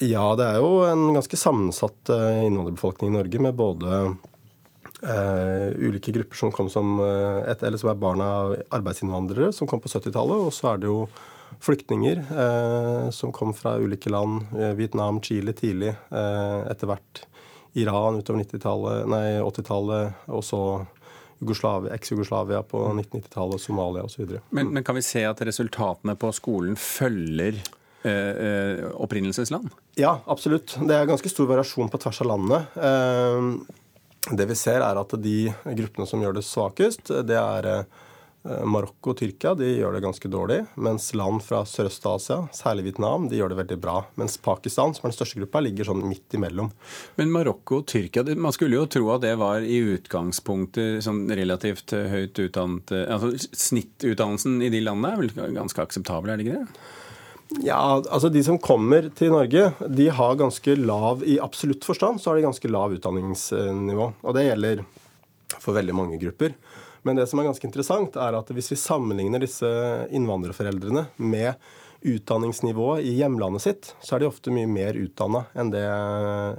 Ja, det er jo en ganske sammensatt eh, innvandrerbefolkning i Norge, med både eh, ulike grupper som kom som, uh, et, eller som er barn av arbeidsinnvandrere som kom på 70-tallet. Og så er det jo flyktninger eh, som kom fra ulike land. Vietnam, Chile tidlig. etter hvert Iran utover 80-tallet. Og så eks-Jugoslavia på 1990-tallet, Somalia osv. Men, men kan vi se at resultatene på skolen følger opprinnelsesland? Ja, absolutt. Det er ganske stor variasjon på tvers av landet. Det vi ser, er at de gruppene som gjør det svakest, det er eh, Marokko og Tyrkia de gjør det ganske dårlig, mens land fra Sørøst-Asia, særlig Vietnam, de gjør det veldig bra. Mens Pakistan, som er den største gruppa, ligger sånn midt imellom. Men Marokko og Tyrkia, man skulle jo tro at det var i utgangspunktet sånn relativt høyt utdannet altså Snittutdannelsen i de landene er vel ganske akseptabel, er det ikke det? Ja, altså De som kommer til Norge, de har ganske lav i absolutt forstand så har de ganske lav utdanningsnivå. Og det gjelder for veldig mange grupper. Men det som er ganske interessant, er at hvis vi sammenligner disse innvandrerforeldrene med utdanningsnivået i hjemlandet sitt, så er de ofte mye mer utdanna enn det,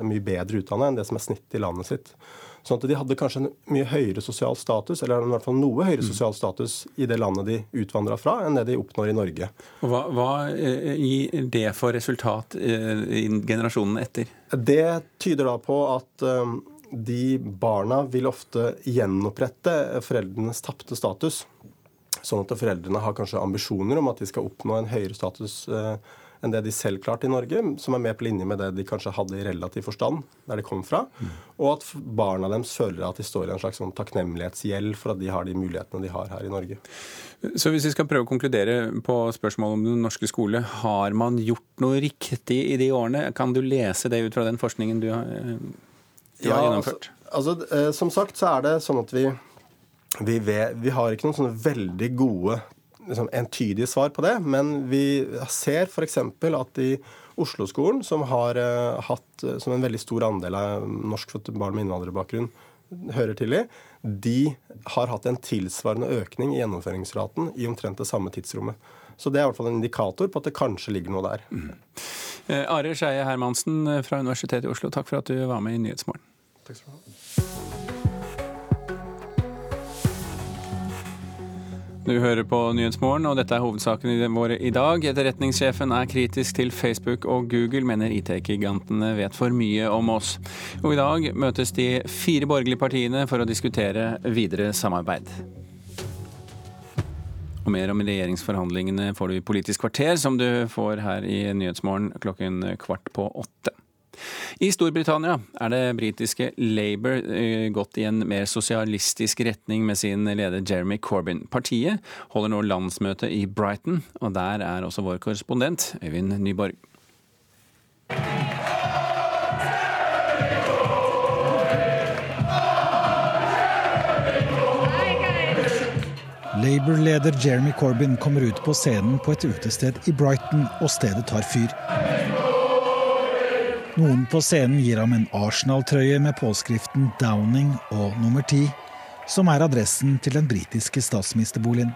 mye bedre utdanna enn det som er snittet i landet sitt. Sånn at de hadde kanskje en mye høyere sosial status, eller i hvert fall noe høyere mm. sosial status i det landet de utvandra fra, enn det de oppnår i Norge. Hva, hva eh, gir det for resultat eh, i generasjonen etter? Det tyder da på at eh, de barna vil ofte gjenopprette foreldrenes tapte status. Sånn at foreldrene har kanskje ambisjoner om at de skal oppnå en høyere status enn det de selv klarte i Norge, som er mer på linje med det de kanskje hadde i relativ forstand der de kom fra. Og at barna deres føler at de står i en slags sånn takknemlighetsgjeld for at de har de mulighetene de har her i Norge. Så hvis vi skal prøve å konkludere på spørsmålet om den norske skole, har man gjort noe riktig i de årene? Kan du lese det ut fra den forskningen du har, du har gjennomført? Altså, altså, eh, som sagt så er det sånn at vi, vi, vi har ikke noen sånne veldig gode liksom, entydige svar på det, men vi ser f.eks. at i Oslo-skolen, som har uh, hatt uh, som en veldig stor andel av norskfødte barn med innvandrerbakgrunn hører til i, de har hatt en tilsvarende økning i gjennomføringsraten i omtrent det samme tidsrommet. Så det er i hvert fall en indikator på at det kanskje ligger noe der. Mm. Eh, Are Skeie Hermansen fra Universitetet i Oslo, takk for at du var med i Nyhetsmorgen. Takk skal du ha. Du hører på Nyhetsmorgen, og dette er hovedsakene våre i dag. Etterretningssjefen er kritisk til Facebook og Google, mener IT-gigantene vet for mye om oss. Og i dag møtes de fire borgerlige partiene for å diskutere videre samarbeid. Og mer om regjeringsforhandlingene får du i Politisk kvarter, som du får her i Nyhetsmorgen klokken kvart på åtte. I Storbritannia er det britiske Labour eh, gått i en mer sosialistisk retning med sin leder Jeremy Corbyn. Partiet holder nå landsmøte i Brighton, og der er også vår korrespondent Øyvind Nyborg. Labour-leder Jeremy Corbyn kommer ut på scenen på et utested i Brighton, og stedet tar fyr. Noen på scenen gir ham en Arsenal-trøye med påskriften 'Downing' og nummer 10, som er adressen til den britiske statsministerboligen.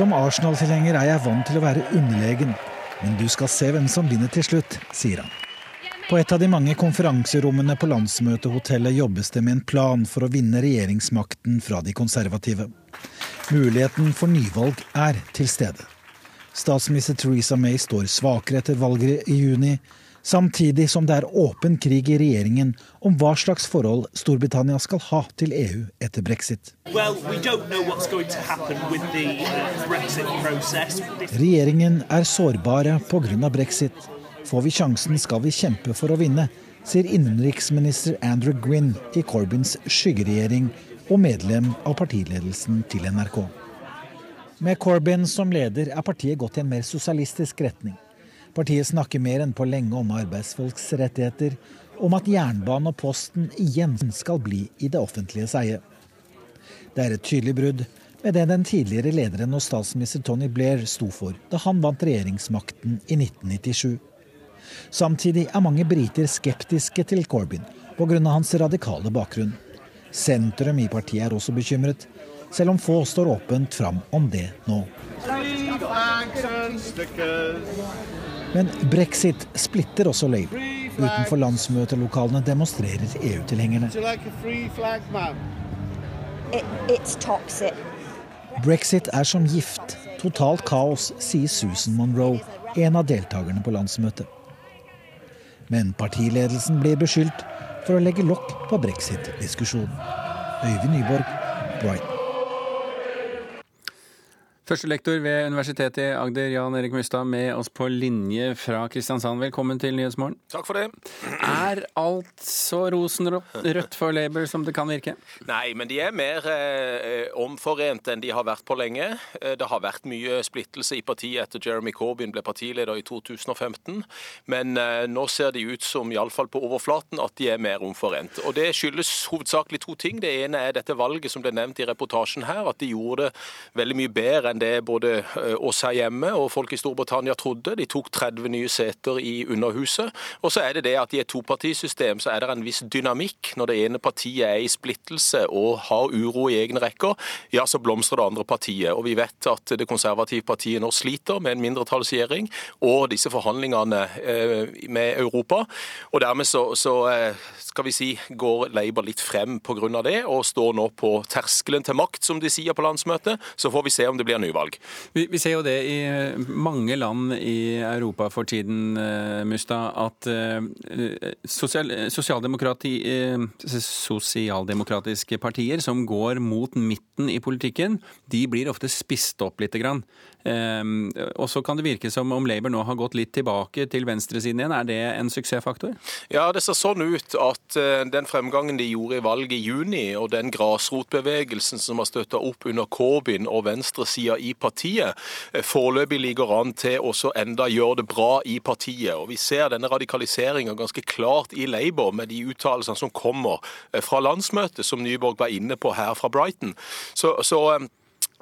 Som Arsenal-tilhenger er jeg vant til å være underlegen, men du skal se hvem som vinner til slutt, sier han. På et av de mange konferanserommene på landsmøtehotellet jobbes det med en plan for å vinne regjeringsmakten fra de konservative. Muligheten for nyvalg er til stede. Statsminister Theresa May står svakere etter valget i juni, samtidig som det er åpen krig i regjeringen om hva slags forhold Storbritannia skal ha til EU etter brexit. Well, we regjeringen er sårbare pga. brexit. Får vi sjansen, skal vi kjempe for å vinne, sier innenriksminister Andrew Gwynn i Corbyns skyggeregjering og medlem av partiledelsen til NRK. Med Corbyn som leder er partiet gått i en mer sosialistisk retning. Partiet snakker mer enn på lenge om arbeidsfolks rettigheter, om at jernbanen og posten igjen skal bli i det offentliges eie. Det er et tydelig brudd med det den tidligere lederen og statsminister Tony Blair sto for da han vant regjeringsmakten i 1997. Samtidig er mange briter skeptiske til Corbyn pga. hans radikale bakgrunn. Sentrum i partiet er også bekymret, selv om få står åpent fram om det nå. Men brexit splitter også Labour. Utenfor landsmøtelokalene demonstrerer EU-tilhengerne. Brexit er som gift. Totalt kaos, sier Susan Monroe, en av deltakerne på landsmøtet. Men partiledelsen blir beskyldt for å legge lokk på brexit-diskusjonen. Øyvind Nyborg, Brighton. Førstelektor ved Universitetet i Agder, Jan Erik Mustad, med oss på linje fra Kristiansand. Velkommen til Nyhetsmorgen. Takk for det. Er alt så rosenrødt for Labour som det kan virke? Nei, men de er mer eh, omforent enn de har vært på lenge. Eh, det har vært mye splittelse i partiet etter Jeremy Corbyn ble partileder i 2015. Men eh, nå ser de ut som, iallfall på overflaten, at de er mer omforent. Og det skyldes hovedsakelig to ting. Det ene er dette valget som ble nevnt i reportasjen her, at de gjorde det veldig mye bedre enn enn det både eh, oss her hjemme og folk i Storbritannia trodde. De tok 30 nye seter i Underhuset. Og så er det det at i et topartisystem så er det en viss dynamikk. Når det ene partiet er i splittelse og har uro i egne rekker, ja, så blomstrer det andre partiet. Og vi vet at det konservative partiet nå sliter med en mindretallsregjering og disse forhandlingene eh, med Europa. Og dermed så, så eh, skal vi si, går Labour litt frem pga. det, og står nå på terskelen til makt, som de sier på landsmøtet. Så får vi se om det blir nyvalg. Vi, vi, ser jo det i mange land i Europa for tiden, Musta, at sosial, sosialdemokratiske partier som går mot midten i politikken, de blir ofte spist opp lite grann. Um, og så kan det virke som om Labour nå har gått litt tilbake til venstresiden igjen. Er det en suksessfaktor? Ja, det ser sånn ut at uh, den fremgangen de gjorde i valget i juni, og den grasrotbevegelsen som har støtta opp under Corbyn og venstresida i partiet, uh, foreløpig ligger an til også enda gjøre det bra i partiet. Og Vi ser denne radikaliseringa ganske klart i Labour med de uttalelsene som kommer uh, fra landsmøtet, som Nyborg var inne på her fra Brighton. Så, så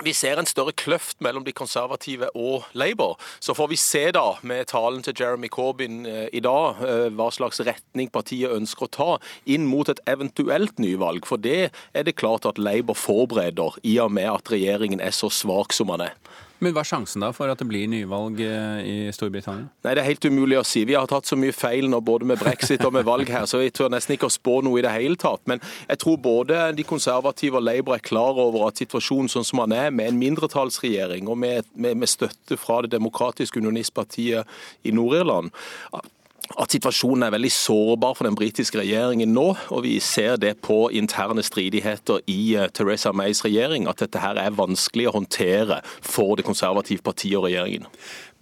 vi ser en større kløft mellom de konservative og Labour. Så får vi se da med talen til Jeremy Corbyn eh, i dag eh, hva slags retning partiet ønsker å ta inn mot et eventuelt nyvalg. For det er det klart at Labour forbereder, i og med at regjeringen er så svak som den er. Men Hva er sjansen da for at det blir nyvalg eh, i Storbritannia? Nei, Det er helt umulig å si. Vi har tatt så mye feil nå, både med brexit og med valg her, så jeg tør nesten ikke å spå noe i det hele tatt. Men jeg tror både de konservative og Labour er klar over at situasjonen sånn som den er, med en mindretallsregjering og med, med, med støtte fra det demokratiske unionistpartiet i Nord-Irland, at situasjonen er veldig sårbar for den britiske regjeringen nå. Og vi ser det på interne stridigheter i Teresa Theresa Mays regjering, at dette her er vanskelig å håndtere for det konservative partiet og regjeringen.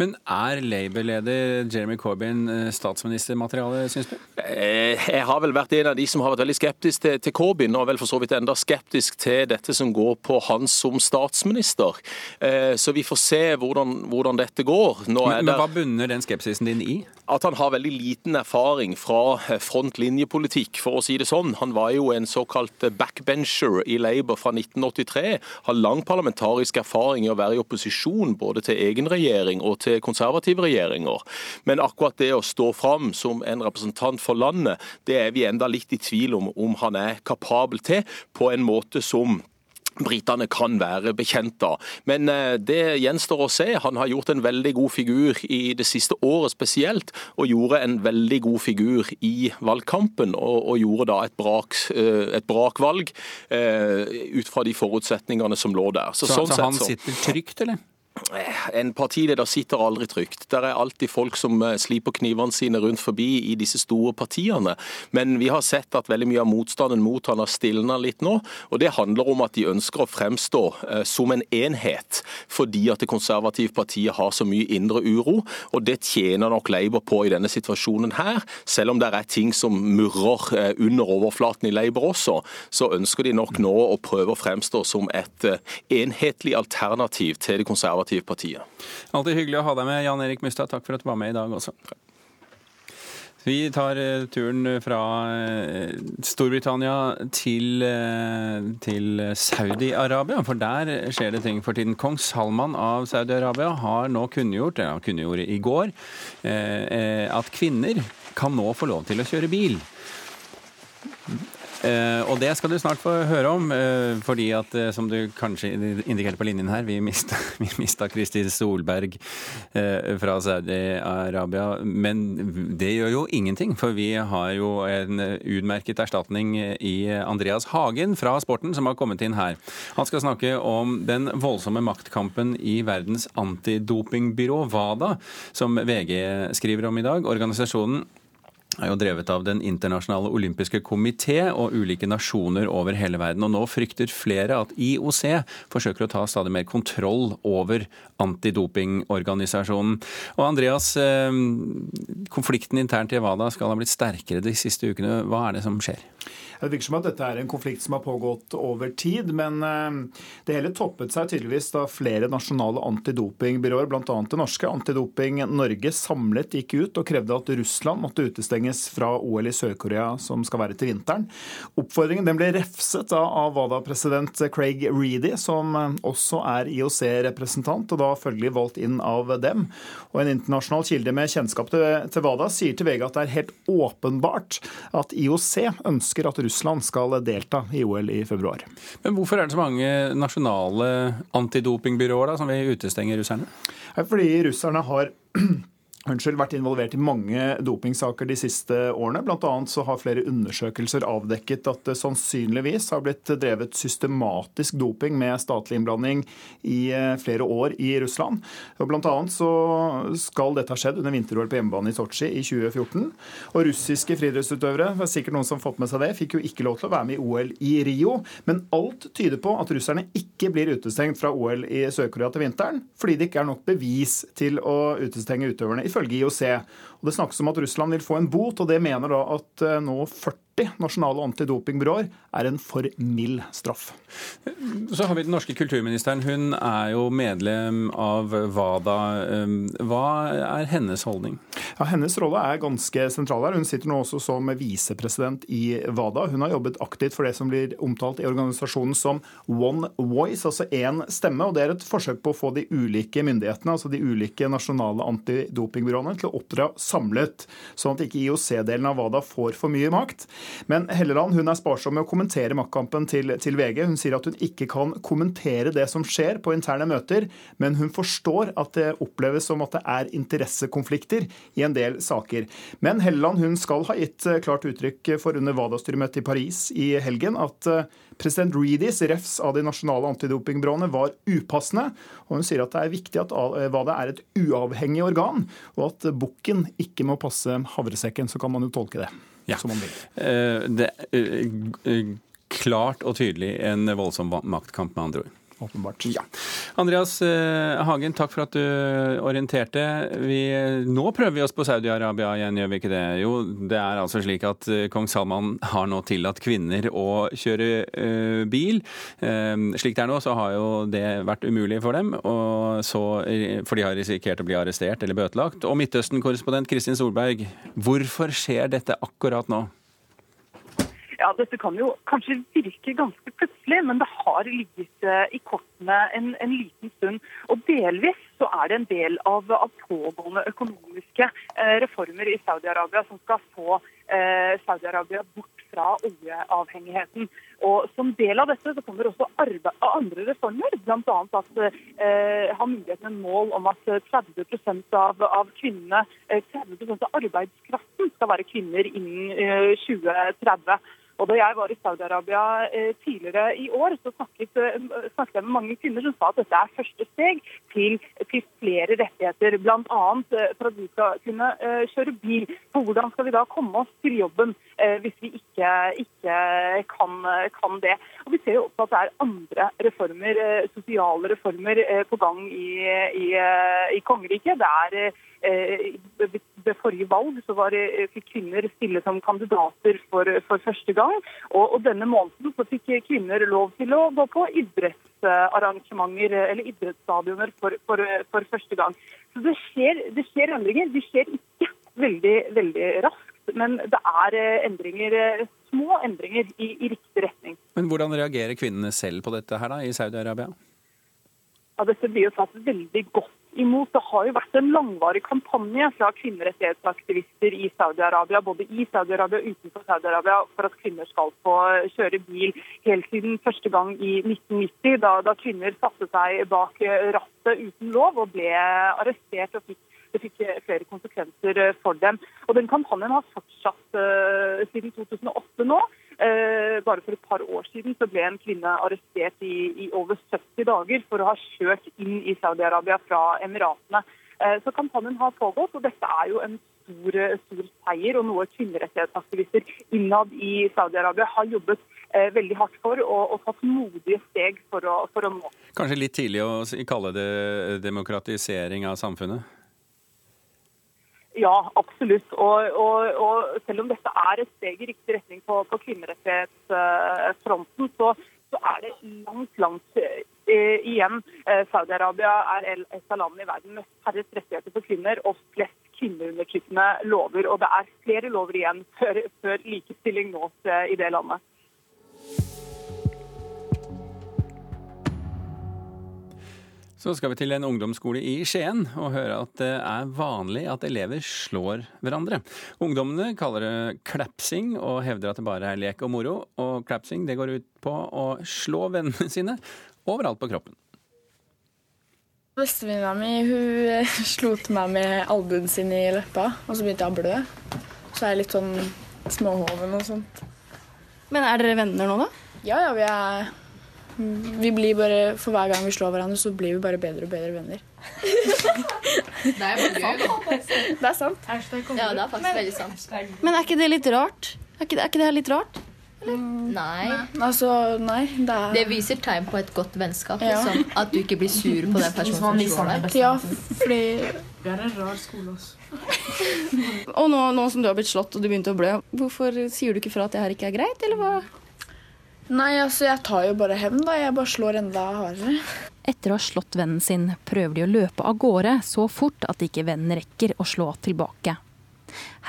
Men er Labour-leder Jeremy Corbyn eh, statsministermateriale, syns du? Eh, jeg har vel vært en av de som har vært veldig skeptisk til, til Corbyn, og vel for så vidt enda skeptisk til dette som går på han som statsminister. Eh, så vi får se hvordan, hvordan dette går. Men, men, Hva bunner den skepsisen din i? At han har veldig liten erfaring fra frontlinjepolitikk, for å si det sånn. Han var jo en såkalt backbencher i Labour fra 1983. Har lang parlamentarisk erfaring i å være i opposisjon både til egen regjering og til konservative regjeringer. Men akkurat det å stå fram som en representant for landet, det er vi enda litt i tvil om om han er kapabel til, på en måte som britene kan være bekjent av. Men eh, det gjenstår å se. Han har gjort en veldig god figur i det siste året spesielt, og gjorde en veldig god figur i valgkampen. Og, og gjorde da et, brak, eh, et brakvalg eh, ut fra de forutsetningene som lå der. Så, så, sånn så han sitter trygt, eller? En partileder sitter aldri trygt. Der er alltid folk som eh, sliper knivene sine rundt forbi i disse store partiene. Men vi har sett at veldig mye av motstanden mot han har stilna litt nå. Og det handler om at de ønsker å fremstå eh, som en enhet, fordi at det konservative partiet har så mye indre uro. Og det tjener nok Labour på i denne situasjonen her. Selv om det er ting som murrer eh, under overflaten i Labour også, så ønsker de nok nå å prøve å fremstå som et enhetlig alternativ til det konservative Konservativpartiet. Alltid hyggelig å ha deg med, Jan Erik Mustad. Takk for at du var med i dag også. Vi tar eh, turen fra eh, Storbritannia til, eh, til Saudi-Arabia, for der skjer det ting for tiden. Kong Salman av Saudi-Arabia har nå kunngjort, ja, kunngjorde i går, at kvinner kan nå få lov til å kjøre bil. Eh, og det skal du snart få høre om, eh, fordi at eh, som du kanskje indikerte på linjen her, vi mista *laughs* Kristi Solberg fra Saudi-Arabia. Men det gjør jo ingenting, for vi har jo en utmerket erstatning i Andreas Hagen fra Sporten, som har kommet inn her. Han skal snakke om den voldsomme maktkampen i verdens antidopingbyrå, WADA, som VG skriver om i dag. Organisasjonen er jo drevet av Den internasjonale olympiske komité og ulike nasjoner over hele verden. Og nå frykter flere at IOC forsøker å ta stadig mer kontroll over antidopingorganisasjonen. Og Andreas, eh, konflikten internt i WADA skal ha blitt sterkere de siste ukene. Hva er det som skjer? Det virker som at dette er en konflikt som har pågått over tid, men eh, det hele toppet seg tydeligvis da flere nasjonale antidopingbyråer, bl.a. det norske Antidoping Norge, samlet gikk ut og krevde at Russland måtte utestenges fra OL i Sør-Korea, som skal være til vinteren. Oppfordringen den ble refset da av WADA-president Craig Reedy, som eh, også er IOC-representant, og da følgelig valgt inn av dem. Og En internasjonal kilde med kjennskap til, til WADA sier til VG at det er helt åpenbart at IOC ønsker at Russland skal delta i OL i februar. Men Hvorfor er det så mange nasjonale antidopingbyråer da, som vil utestenge russerne? Fordi russerne har unnskyld, vært involvert i mange dopingsaker de siste årene. Blant annet så har flere undersøkelser avdekket at det sannsynligvis har blitt drevet systematisk doping med statlig innblanding i eh, flere år i Russland. Og blant annet så skal dette ha skjedd under vinter-OL på hjemmebane i Sotsji i 2014. Og russiske friidrettsutøvere, det er sikkert noen som har fått med seg det, fikk jo ikke lov til å være med i OL i Rio. Men alt tyder på at russerne ikke blir utestengt fra OL i Sør-Korea til vinteren, fordi det ikke er nok bevis til å utestenge utøverne ifølge IOC. Og Det snakkes om at Russland vil få en bot, og det mener da at eh, nå 40 nasjonale antidopingbyråer er en for mild straff. Så har vi den norske kulturministeren. Hun er jo medlem av WADA. Hva er hennes holdning? Ja, Hennes rolle er ganske sentral her. Hun sitter nå også som visepresident i WADA. Hun har jobbet aktivt for det som blir omtalt i organisasjonen som One Voice, altså én stemme. og Det er et forsøk på å få de ulike myndighetene, altså de ulike nasjonale antidopingbyråene, til å oppdra samlet, sånn at ikke IOC-delen av WADA får for mye makt. Men Helleland hun er sparsom med å kommentere maktkampen til, til, VG. Hun sier at hun ikke kan kommentere det som skjer på interne møter, men hun forstår at det oppleves som at det er interessekonflikter i en del saker. Men Helleland hun skal ha gitt eh, klart uttrykk for under WADA-styremøtet i Paris i helgen at eh, president Reedys refs av de nasjonale antidopingbyråene var upassende. Og hun sier at det er viktig at WADA er et uavhengig organ, og at bukken ikke må passe havresekken. Så kan man jo tolke det ja. som man vil. Eh, det er klart og tydelig en voldsom maktkamp, med andre ord åpenbart. Ja. Andreas eh, Hagen, takk for at du orienterte. Vi, nå prøver vi oss på Saudi-Arabia igjen, gjør vi ikke det? Jo, det er altså slik at eh, kong Salman har nå tillatt kvinner å kjøre uh, bil. Slik det er nå, så har jo det vært umulig for dem, så, for de har risikert å bli arrestert eller bøtelagt. Og Midtøsten-korrespondent Kristin Solberg, hvorfor skjer dette akkurat nå? Ja, Dette kan jo kanskje virke ganske plutselig, men det har ligget eh, i kortene en, en liten stund. Og delvis så er det en del av, av pågående økonomiske eh, reformer i Saudi-Arabia som skal få eh, Saudi-Arabia bort fra oljeavhengigheten. Og Som del av dette så kommer også andre reformer, bl.a. at eh, har myndighetene en mål om at 30 av, av kvinnene, 30 eh, av arbeidskraften skal være kvinner innen eh, 2030. Og Da jeg var i Saudi-Arabia eh, tidligere i år, så snakket, eh, snakket, jeg med mange kvinner som sa at dette er første steg til, til flere rettigheter. Bl.a. Eh, for at vi skal kunne kjøre bil. For hvordan skal vi da komme oss til jobben hvis vi ikke, ikke kan, kan, det? Og Vi ser jo også at det er andre reformer, sosiale reformer på gang i, i, i kongeriket. Det er ved forrige valg så var, fikk kvinner stille som kandidater for, for første gang. Og, og, denne måneden så fikk kvinner lov til å gå på idrettsarrangementer eller idrettsstadioner for, for, for første gang. Så det skjer, det skjer, endringer. De skjer ikke veldig, veldig raskt. Men det er endringer, små endringer i, i riktig retning. Men Hvordan reagerer kvinnene selv på dette her da, i Saudi-Arabia? Ja, Dette blir jo tatt veldig godt imot. Det har jo vært en langvarig kampanje fra kvinnerettighetsaktivister i Saudi-Arabia, både i Saudi-Arabia og utenfor Saudi-Arabia, for at kvinner skal få kjøre bil helt siden første gang i 1990, da, da kvinner satte seg bak rattet uten lov og ble arrestert og fikk det fikk flere konsekvenser for dem. Og Den kampanjen har fortsatt uh, siden 2008 nå. Uh, bare for et par år siden så ble en kvinne arrestert i, i over 70 dager for å ha kjørt inn i Saudi-Arabia fra Emiratene. Uh, så kampanjen har pågått, og dette er jo en stor, stor seier og noe kvinnerettighetsaktivister innad i Saudi-Arabia har jobbet veldig hardt for og, og tatt modige steg for å, for å nå. Kanskje litt tidlig å kalle det demokratisering av samfunnet? Ja, absolutt. Og, og, og, selv om dette er et steg i riktig retning på, på kvinnerettighetsfronten, så, så, er det langt, langt eh, igjen. Eh, Saudi-Arabia er et av landene i verden med færrest rettigheter for kvinner og flest kvinneundertrykkende lover. Og det er flere lover igjen før, før likestilling nås eh, i det landet. Så skal vi til en ungdomsskole i Skien og høre at det er vanlig at elever slår hverandre. Ungdommene kaller det klapsing og hevder at det bare er lek og moro. Og klapsing det går ut på å slå vennene sine overalt på kroppen. Bestevenninna mi hun eh, slo til meg med albuen sin i leppa, og så begynte jeg å blø. Så er jeg litt sånn småhoven og sånt. Men er dere venner nå, da? Ja, ja, vi er Vi blir bare For hver gang vi slår hverandre, så blir vi bare bedre og bedre venner. *laughs* Det er bare gøy. *laughs* Det er sant. Ja, det er faktisk veldig sant. Men er ikke det litt rart? Er ikke, er ikke det her litt rart? Nei. Altså, nei. Det er Det viser tegn på et godt vennskap. Ja. Liksom. At du ikke blir sur på den personen som slår deg. Ja, fordi Vi er en rar skole, altså. Og nå, nå som du har blitt slått og du begynte å blø, hvorfor sier du ikke fra at det her ikke er greit, eller hva? Nei, altså, jeg tar jo bare hevn, da. Jeg bare slår enda hardere. Etter å ha slått vennen sin, prøver de å løpe av gårde så fort at ikke vennen rekker å slå tilbake.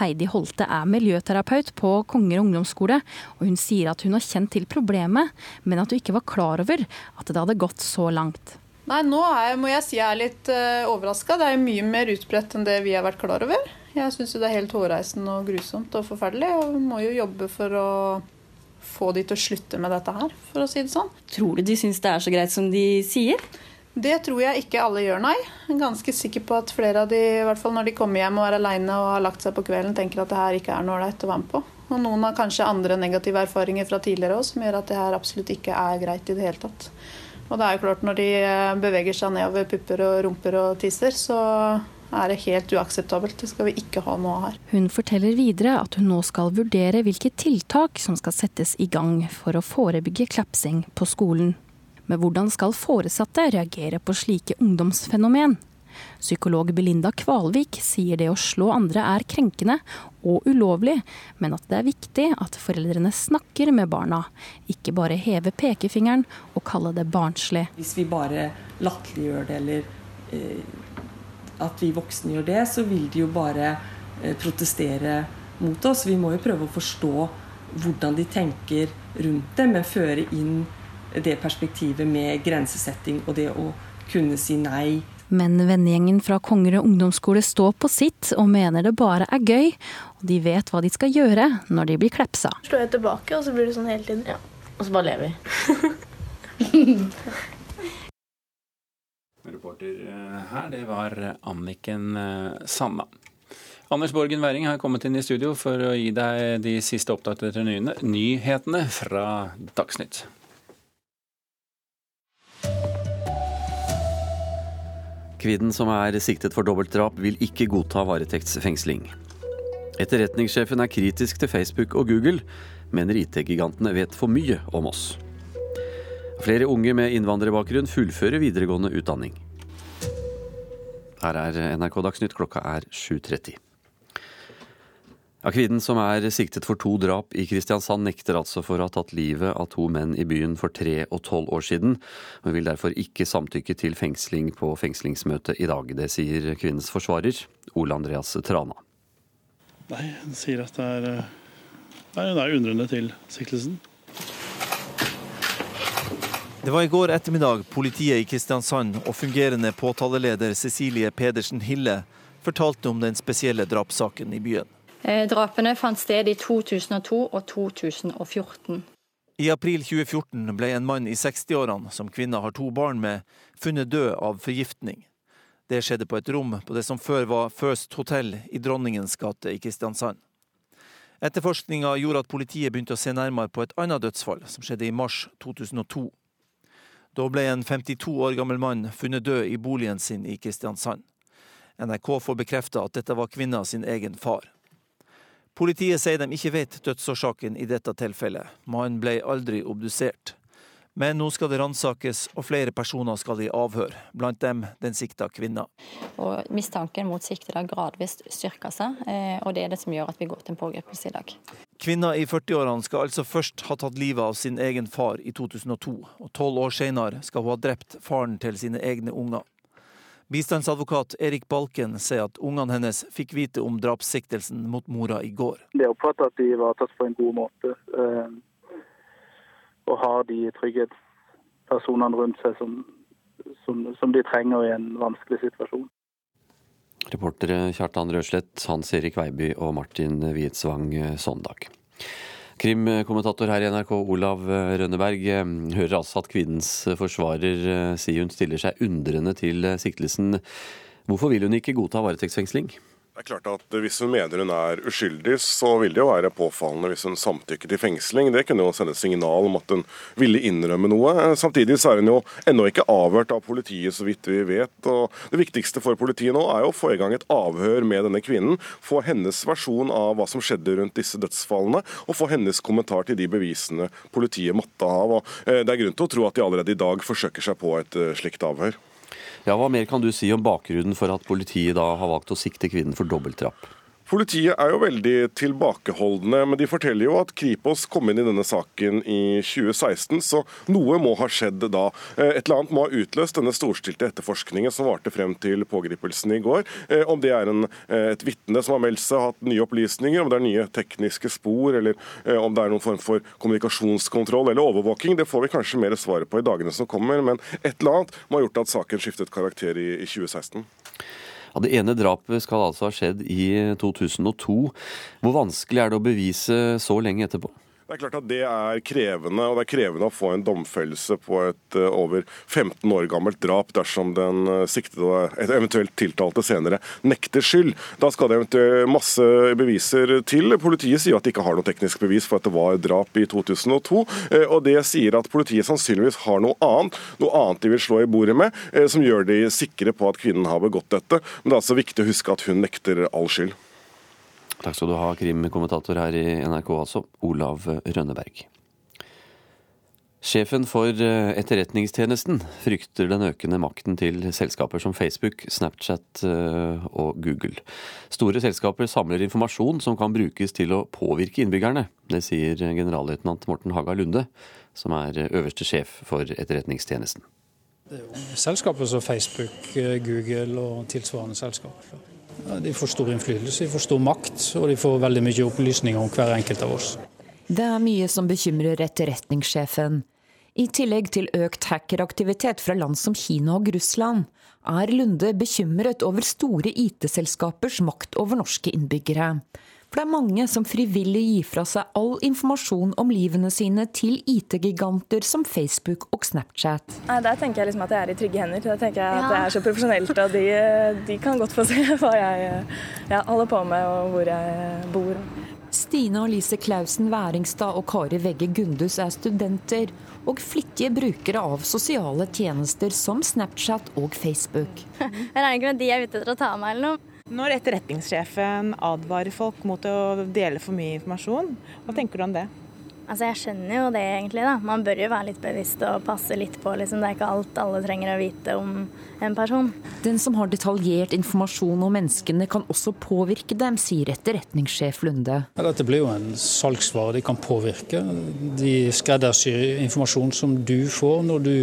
Heidi Holte er miljøterapeut på Konger ungdomsskole, og hun sier at hun har kjent til problemet, men at hun ikke var klar over at det hadde gått så langt. Nei, nå er, må jeg si jeg er litt uh, overraska. Det er mye mer utbredt enn det vi har vært klar over. Jeg syns det er helt hårreisende og grusomt og forferdelig, og vi må jo jobbe for å få de til å slutte med dette her, for å si det sånn. Tror du de syns det er så greit som de sier? Det tror jeg ikke alle gjør, nei. Jeg er ganske sikker på at flere av de, i hvert fall når de kommer hjem og er aleine og har lagt seg på kvelden, tenker at det her ikke er noe ålreit å være med på. Og noen har kanskje andre negative erfaringer fra tidligere òg, som gjør at det her absolutt ikke er greit i det hele tatt. Og det er jo klart, når de eh, beveger seg nedover pupper og rumper og tisser, så er det helt uakseptabelt. Det skal vi ikke ha noe av her. Hun forteller videre at hun nå skal vurdere hvilke tiltak som skal settes i gang for å forebygge klapsing på skolen. Men hvordan skal foresatte reagere på slike ungdomsfenomen? Psykolog Belinda Kvalvik sier det å slå andre er krenkende og ulovlig, men at det er viktig at foreldrene snakker med barna, ikke bare heve pekefingeren og kalle det barnslig. Hvis vi bare latterliggjør det, eller eh, at vi voksne gjør det, så vil de jo bare eh, protestere mot oss. Vi må jo prøve å forstå hvordan de tenker rundt det, men føre inn det perspektivet med grensesetting og det å kunne si nei. Men vennegjengen fra Kongerud ungdomsskole står på sitt og mener det bare er gøy, og de vet hva de skal gjøre når de blir klepsa. Slår jeg tilbake, og så blir det sånn hele tiden. Ja. Og så bare lever vi. *laughs* Reporter eh, her, det var Anniken eh, Sanna. Anders Borgen Wæring har kommet inn i studio for å gi deg de siste oppdaterte nyhetene fra Dagsnytt. Kvinnen som er siktet for dobbeltdrap, vil ikke godta varetektsfengsling. Etterretningssjefen er kritisk til Facebook og Google, mener IT-gigantene vet for mye om oss. Flere unge med innvandrerbakgrunn fullfører videregående utdanning. Her er NRK Dagsnytt, klokka er 7.30. Ja, Kvinnen som er siktet for to drap i Kristiansand, nekter altså for å ha tatt livet av to menn i byen for tre og tolv år siden, Hun vil derfor ikke samtykke til fengsling på fengslingsmøtet i dag. Det sier kvinnens forsvarer, Ole Andreas Trana. Nei, hun sier at det er Nei, hun er undrende til siktelsen. Det var i går ettermiddag politiet i Kristiansand og fungerende påtaleleder Cecilie Pedersen Hille fortalte om den spesielle drapssaken i byen. Eh, drapene fant sted i 2002 og 2014. I april 2014 ble en mann i 60-årene, som kvinna har to barn med, funnet død av forgiftning. Det skjedde på et rom på det som før var First Hotel i Dronningens gate i Kristiansand. Etterforskninga gjorde at politiet begynte å se nærmere på et annet dødsfall, som skjedde i mars 2002. Da ble en 52 år gammel mann funnet død i boligen sin i Kristiansand. NRK får bekrefta at dette var kvinna sin egen far. Politiet sier de ikke vet dødsårsaken i dette tilfellet. Mannen ble aldri obdusert. Men nå skal det ransakes, og flere personer skal i avhør, blant dem den sikta kvinna. Og Mistanken mot siktede har gradvis styrka seg, eh, og det er det som gjør at vi går til en pågripelse i dag. Kvinna i 40-årene skal altså først ha tatt livet av sin egen far i 2002, og tolv år senere skal hun ha drept faren til sine egne unger. Bistandsadvokat Erik Balken sier at ungene hennes fikk vite om drapssiktelsen mot mora i går. Jeg oppfatter at de var tatt på en god måte, eh, og har de trygghetspersonene rundt seg som, som, som de trenger i en vanskelig situasjon. Reportere Kjartan Røslett, Hans Erik Veiby og Martin Wietsvang Sondag. Krimkommentator her i NRK, Olav Rønneberg, hører altså at kvinnens forsvarer sier hun stiller seg undrende til siktelsen. Hvorfor vil hun ikke godta varetektsfengsling? Det er klart at Hvis hun mener hun er uskyldig, så vil det jo være påfallende hvis hun samtykker til fengsling. Det kunne jo sende signal om at hun ville innrømme noe. Samtidig så er hun jo ennå ikke avhørt av politiet, så vidt vi vet. Og Det viktigste for politiet nå er jo å få i gang et avhør med denne kvinnen. Få hennes versjon av hva som skjedde rundt disse dødsfallene, og få hennes kommentar til de bevisene politiet måtte ha. Og eh, Det er grunn til å tro at de allerede i dag forsøker seg på et eh, slikt avhør. Ja, Hva mer kan du si om bakgrunnen for at politiet da har valgt å sikte kvinnen for dobbeltdrap? Politiet er jo veldig tilbakeholdne, men de forteller jo at Kripos kom inn i denne saken i 2016, så noe må ha skjedd da. Eh, et eller annet må ha utløst denne storstilte etterforskningen som varte frem til pågripelsen i går. Eh, om det er en, eh, et vitne som har meldt seg, hatt nye opplysninger, om det er nye tekniske spor, eller om det er noen form for kommunikasjonskontroll eller overvåking, det får vi kanskje mer svaret på i dagene som kommer. Men et eller annet må ha gjort at saken skiftet karakter i 2016. Ja, Det ene drapet skal altså ha skjedd i 2002. Hvor vanskelig er det å bevise så lenge etterpå? Det er klart at det er krevende, og det er krevende å få en domfellelse på et uh, over 15 år gammelt drap dersom den uh, siktede, eventuelt tiltalte senere, nekter skyld. Da skal det eventuelt masse beviser til. Politiet sier at de ikke har noe teknisk bevis for at det var drap i 2002. Uh, og det sier at politiet sannsynligvis har noe annet, noe annet de vil slå i bordet med, som gjør de sikre på at kvinnen har begått dette. Men det er altså viktig å huske at hun nekter all skyld. Takk skal du ha, krimkommentator her i NRK, altså, Olav Rønneberg. Sjefen for eh, Etterretningstjenesten frykter den økende makten til selskaper som Facebook, Snapchat eh, og Google. Store selskaper samler informasjon som kan brukes til å påvirke innbyggerne. Det sier generalløytnant Morten Haga Lunde, som er øverste sjef for Etterretningstjenesten. Det er jo selskaper som Facebook, eh, Google og tilsvarende selskaper. De får stor innflytelse, de får stor makt, og de får veldig mye opplysninger om hver enkelt av oss. Det er mye som bekymrer etterretningssjefen. I tillegg til økt hackeraktivitet fra land som Kina og Russland, er Lunde bekymret over store IT-selskapers makt over norske innbyggere. For det er mange som frivillig gir fra seg all informasjon om livene sine til IT-giganter som Facebook og Snapchat. Nei, Der tenker jeg liksom at jeg er i trygge hender. Der tenker jeg at det er så profesjonelt, og de, de kan godt få se *laughs* hva jeg, jeg holder på med og hvor jeg bor. Stine og Lise Klausen Væringstad og Kari Vegge Gundus er studenter og flittige brukere av sosiale tjenester som Snapchat og Facebook. Jeg regner ikke med de er ute etter å ta meg eller noe. Når etterretningssjefen advarer folk mot å dele for mye informasjon, hva tenker du om det? Altså Jeg skjønner jo det, egentlig. da. Man bør jo være litt bevisst og passe litt på. liksom. Det er ikke alt alle trenger å vite om en person. Den som har detaljert informasjon om menneskene, kan også påvirke dem, sier etterretningssjef Lunde. Ja, dette blir jo en salgsvare de kan påvirke. De skreddersyr informasjon som du får når du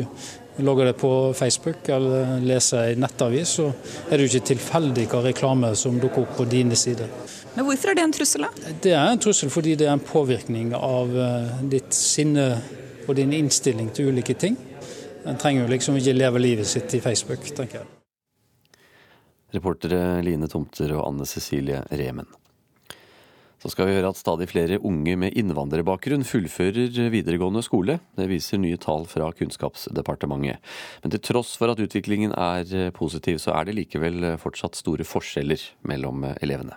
logger det på Facebook eller leser ei nettavis, så er det jo ikke tilfeldig hva reklame som dukker opp på dine sider. Men Hvorfor er det en trussel? da? Det er en trussel fordi det er en påvirkning av eh, ditt sinne og din innstilling til ulike ting. En trenger jo liksom ikke leve livet sitt i Facebook, tenker jeg. Reportere Line Tomter og Anne Cecilie Remen. Så skal vi høre at stadig flere unge med innvandrerbakgrunn fullfører videregående skole. Det viser nye tall fra Kunnskapsdepartementet. Men til tross for at utviklingen er positiv, så er det likevel fortsatt store forskjeller mellom elevene.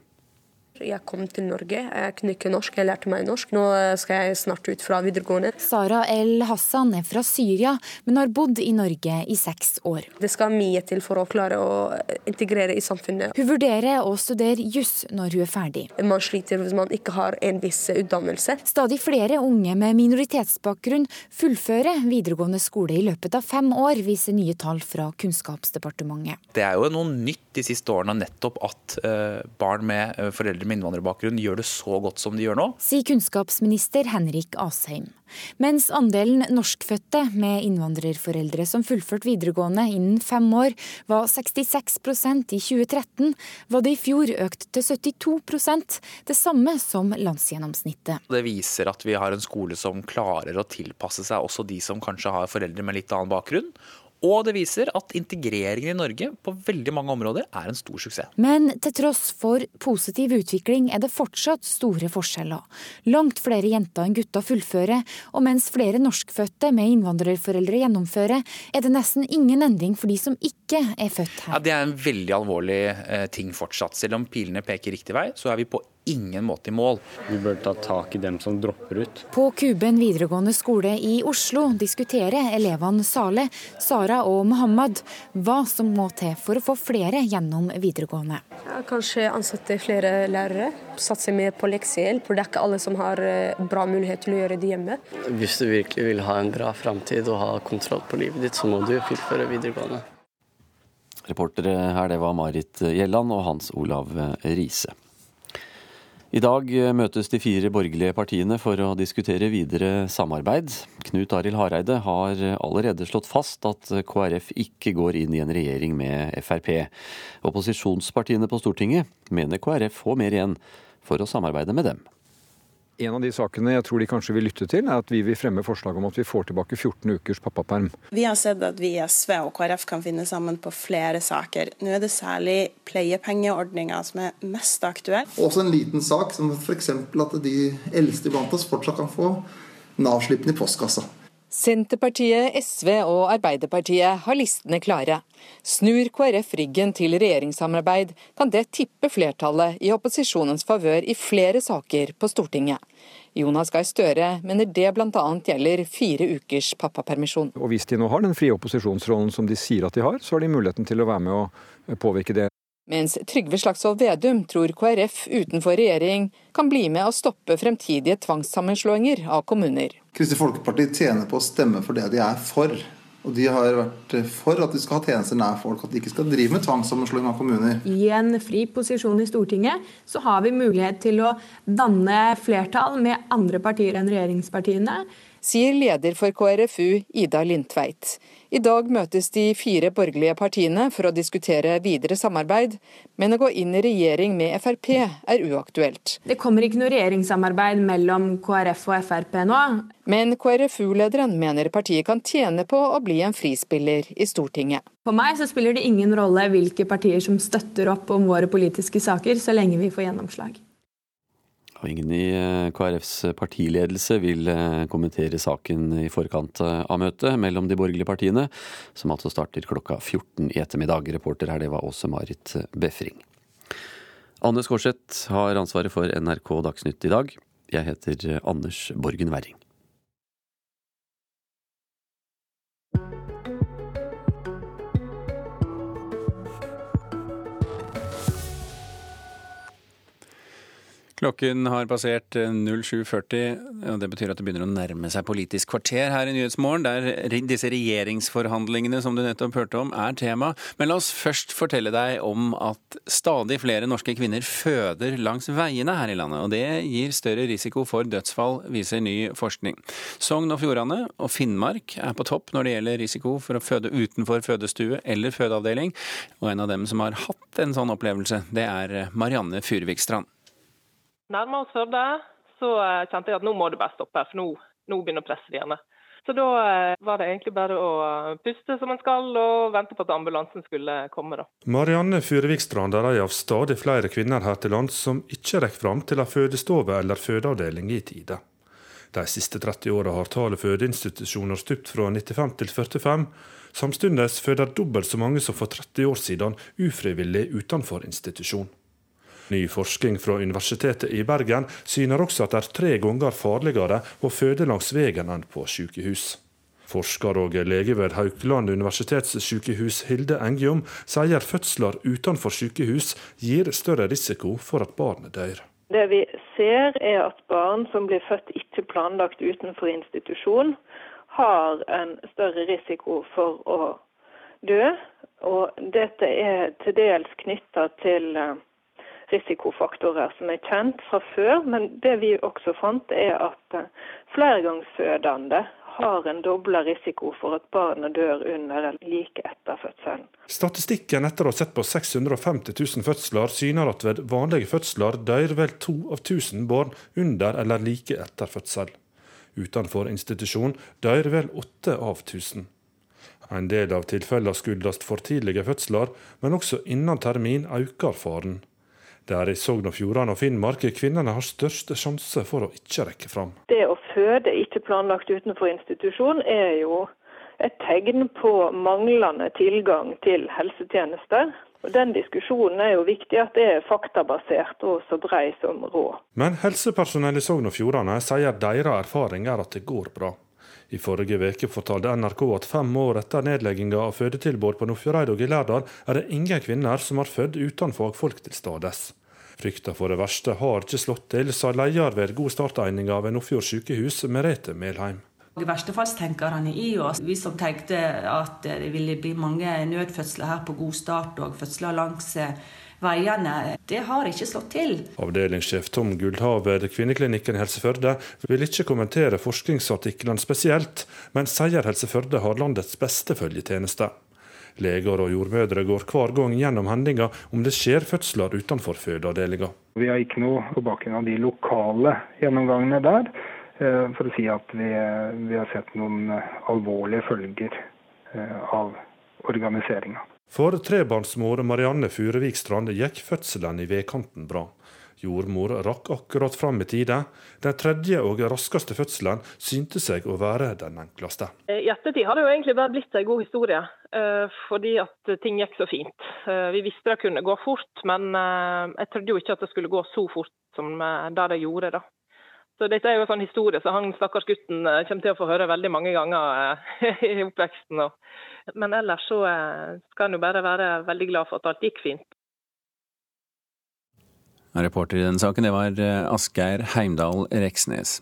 Jeg kom til Norge, jeg kunne ikke norsk, jeg lærte meg norsk. Nå skal jeg snart ut fra videregående. Sara El Hassan er fra Syria, men har bodd i Norge i seks år. Det skal mye til for å klare å integrere i samfunnet. Hun vurderer å studere juss når hun er ferdig. Man sliter hvis man ikke har en viss utdannelse. Stadig flere unge med minoritetsbakgrunn fullfører videregående skole i løpet av fem år, viser nye tall fra Kunnskapsdepartementet. Det er jo noe nytt de siste årene nettopp at barn med foreldre med innvandrerbakgrunn gjør det så godt som de gjør nå. Sier kunnskapsminister Henrik Asheim. Mens andelen norskfødte med innvandrerforeldre som fullførte videregående innen fem år var 66% i 2013, var det i fjor økt til 72% det samme som landsgjennomsnittet. Det viser at vi har en skole som klarer å tilpasse seg også de som kanskje har foreldre med litt annen bakgrunn. Og det viser at integreringen i Norge på veldig mange områder er en stor suksess. Men til tross for positiv utvikling er det fortsatt store forskjeller. Langt flere jenter enn gutter fullfører, og mens flere norskfødte med innvandrerforeldre gjennomfører, er det nesten ingen endring for de som ikke er født her. Ja, det er en veldig alvorlig eh, ting fortsatt. Selv om pilene peker riktig vei, så er vi på ingen måte i mål. Vi bør ta tak i dem som dropper ut. På Kuben videregående skole i Oslo diskuterer elevene Saleh, Sara og Mohammed hva som må til for å få flere gjennom videregående. Ja, kanskje ansette flere lærere, satse mer på leksehjelp. For det er ikke alle som har eh, bra mulighet til å gjøre det hjemme. Hvis du virkelig vil ha en bra framtid og ha kontroll på livet ditt, så må du fullføre videregående. Reportere her, det var Marit Gjelland og Hans Olav Riise. I dag møtes de fire borgerlige partiene for å diskutere videre samarbeid. Knut Arild Hareide har allerede slått fast at KrF ikke går inn i en regjering med Frp. Opposisjonspartiene på Stortinget mener KrF får mer igjen for å samarbeide med dem. En av de sakene jeg tror de kanskje vil lytte til, er at vi vil fremme forslag om at vi får tilbake 14 ukers pappaperm. Vi har sett at vi i SV og KrF kan finne sammen på flere saker. Nå er det særlig pleiepengeordninga som er mest aktuell. Også en liten sak som f.eks. at de eldste blant oss fortsatt kan få Nav-slippen i postkassa. Senterpartiet, SV og Arbeiderpartiet har listene klare. Snur KrF ryggen til regjeringssamarbeid, kan det tippe flertallet i opposisjonens favør i flere saker på Stortinget. Jonas Gahr Støre mener det bl.a. gjelder fire ukers pappapermisjon. Og Hvis de nå har den frie opposisjonsrollen som de sier at de har, så har de muligheten til å være med å påvirke det. Mens Trygve Slagsvold Vedum tror KrF utenfor regjering kan bli med å stoppe fremtidige tvangssammenslåinger av kommuner. Kristelig Folkeparti tjener på å stemme for det de er for. Og de har vært for at de skal ha tjenester nær folk, at de ikke skal drive med tvangssammenslåing av kommuner. I en fri posisjon i Stortinget så har vi mulighet til å danne flertall med andre partier enn regjeringspartiene. Sier leder for KrFU, Ida Lindtveit. I dag møtes de fire borgerlige partiene for å diskutere videre samarbeid, men å gå inn i regjering med Frp er uaktuelt. Det kommer ikke noe regjeringssamarbeid mellom KrF og Frp nå. Men KrFU-lederen mener partiet kan tjene på å bli en frispiller i Stortinget. For meg så spiller det ingen rolle hvilke partier som støtter opp om våre politiske saker, så lenge vi får gjennomslag. Og ingen i eh, KrFs partiledelse vil eh, kommentere saken i forkant eh, av møtet mellom de borgerlige partiene, som altså starter klokka 14 i ettermiddag. Reporter her, det var Åse Marit Befring. Anne Skårseth har ansvaret for NRK Dagsnytt i dag. Jeg heter Anders Borgen Werring. Klokken har passert 07.40, og det betyr at det begynner å nærme seg Politisk kvarter her i Nyhetsmorgen, der disse regjeringsforhandlingene som du nettopp hørte om, er tema. Men la oss først fortelle deg om at stadig flere norske kvinner føder langs veiene her i landet. Og det gir større risiko for dødsfall, viser ny forskning. Sogn og Fjordane og Finnmark er på topp når det gjelder risiko for å føde utenfor fødestue eller fødeavdeling. Og en av dem som har hatt en sånn opplevelse, det er Marianne Furvikstrand nærma oss Førde, så eh, kjente jeg at nå må det bare stoppe, for nå, nå begynner presset igjen. Så da eh, var det egentlig bare å eh, puste som en skal og vente på at ambulansen skulle komme. da. Marianne Furevikstrand er en av stadig flere kvinner her til lands som ikke rekker fram til en fødestove eller fødeavdeling i tide. De siste 30 åra har tallet fødeinstitusjoner stupt fra 95 til 45. Samtidig føder dobbelt så mange som for 30 år siden ufrivillig utenfor institusjon. Ny forskning fra Universitetet i Bergen syner også at det er tre ganger farligere å føde langs veien enn på sykehus. Forsker og lege ved Haukeland universitetssykehus Hilde Engjom sier fødsler utenfor sykehus gir større risiko for at barnet dør. Det vi ser er at barn som blir født ikke planlagt utenfor institusjon, har en større risiko for å dø. Og dette er til dels knytta til eh, risikofaktorer som er kjent fra før. Men det vi også fant, er at eh, flergangsfødende har en dobla risiko for at barnet dør under eller like etter fødselen. Statistikken etter å ha sett på 650 000 fødsler syner at ved vanlige fødsler dør vel to av 1000 barn under eller like etter fødsel. Utenfor institusjon dør vel åtte av 1000. En del av tilfellene skyldes for tidlige fødsler, men også innen termin øker faren. Det er i Sogn og Fjordane og Finnmark kvinnene har største sjanse for å ikke rekke fram. Det å føde ikke planlagt utenfor institusjon er jo et tegn på manglende tilgang til helsetjenester. Og Den diskusjonen er jo viktig at det er faktabasert og så brei som råd. Men helsepersonell i Sogn og Fjordane sier deres erfaring er at det går bra. I forrige uke fortalte NRK at fem år etter nedlegginga av fødetilbud på Nordfjordeid og i Lærdal, er det ingen kvinner som har født uten fagfolk til stades. Frykta for det verste har ikke slått til, sa leder ved God start-eininga ved Nordfjord sykehus, Merete Melheim. Verstefallstenkerne i oss, vi som tenkte at det ville bli mange nødfødsler her på God start og fødsler langs eh, veiene, det har ikke slått til. Avdelingssjef Tom Guldhav ved kvinneklinikken i Helse Førde vil ikke kommentere forskningsartiklene spesielt, men sier Helse Førde har landets beste følgetjeneste. Leger og jordmødre går hver gang gjennom hendelser om det skjer fødsler utenfor fødeavdelinga. Vi har ikke noe på bakgrunn av de lokale gjennomgangene der Eh, for å si at vi, vi har sett noen eh, alvorlige følger eh, av organiseringa. For trebarnsmor Marianne Furevik Strand gikk fødselen i vedkanten bra. Jordmor rakk akkurat fram i tide. Den tredje og raskeste fødselen synte seg å være den enkleste. I ettertid har det jo egentlig bare blitt en god historie, fordi at ting gikk så fint. Vi visste det kunne gå fort, men jeg trodde jo ikke at det skulle gå så fort som det det gjorde. da. Så dette er jo en sånn historie så han stakkars gutten eh, kommer til å få høre veldig mange ganger eh, *laughs* i oppveksten. Men ellers så eh, skal han jo bare være veldig glad for at alt gikk fint. Reporter i denne saken, det var Asgeir Heimdal Reksnes.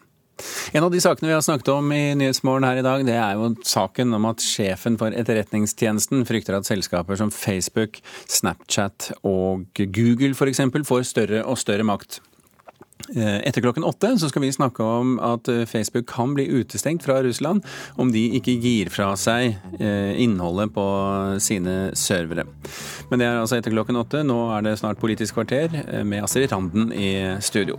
En av de sakene vi har snakket om i Nyhetsmorgen her i dag, det er jo saken om at sjefen for Etterretningstjenesten frykter at selskaper som Facebook, Snapchat og Google f.eks. får større og større makt. Eh, etter klokken åtte så skal vi snakke om at eh, Facebook kan bli utestengt fra Russland om de ikke gir fra seg eh, innholdet på sine servere. Men det er altså etter klokken åtte. Nå er det snart Politisk kvarter med Astrid Randen i studio.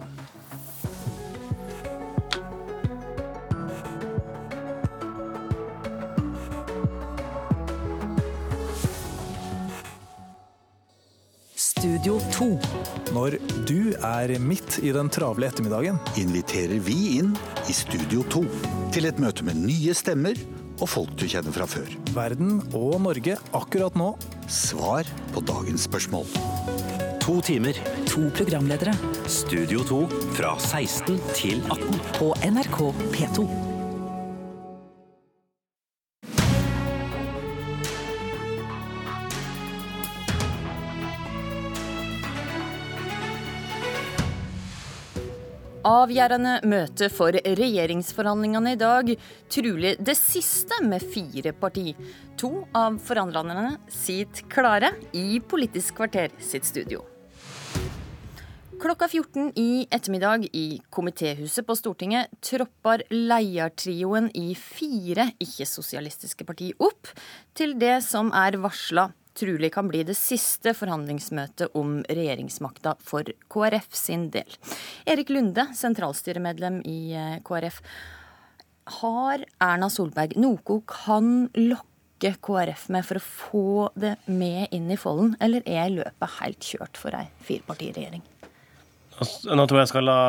Studio 2. Når du er midt i den travle ettermiddagen, inviterer vi inn i Studio 2 til et møte med nye stemmer og folk du kjenner fra før. Verden og Norge akkurat nå. Svar på dagens spørsmål. To timer. To programledere. Studio 2 fra 16 til 18. På NRK P2. Avgjørende møte for regjeringsforhandlingene i dag. Trolig det siste med fire parti. To av forhandlerne sitter klare i Politisk kvarter sitt studio. Klokka 14 i ettermiddag i Komitéhuset på Stortinget tropper ledertrioen i fire ikke-sosialistiske parti opp til det som er varsla trolig kan bli det siste forhandlingsmøtet om regjeringsmakta for KrF sin del. Erik Lunde, sentralstyremedlem i eh, KrF. Har Erna Solberg noe kan lokke KrF med for å få det med inn i folden, eller er løpet helt kjørt for ei firepartiregjering? Altså, nå tror jeg jeg skal la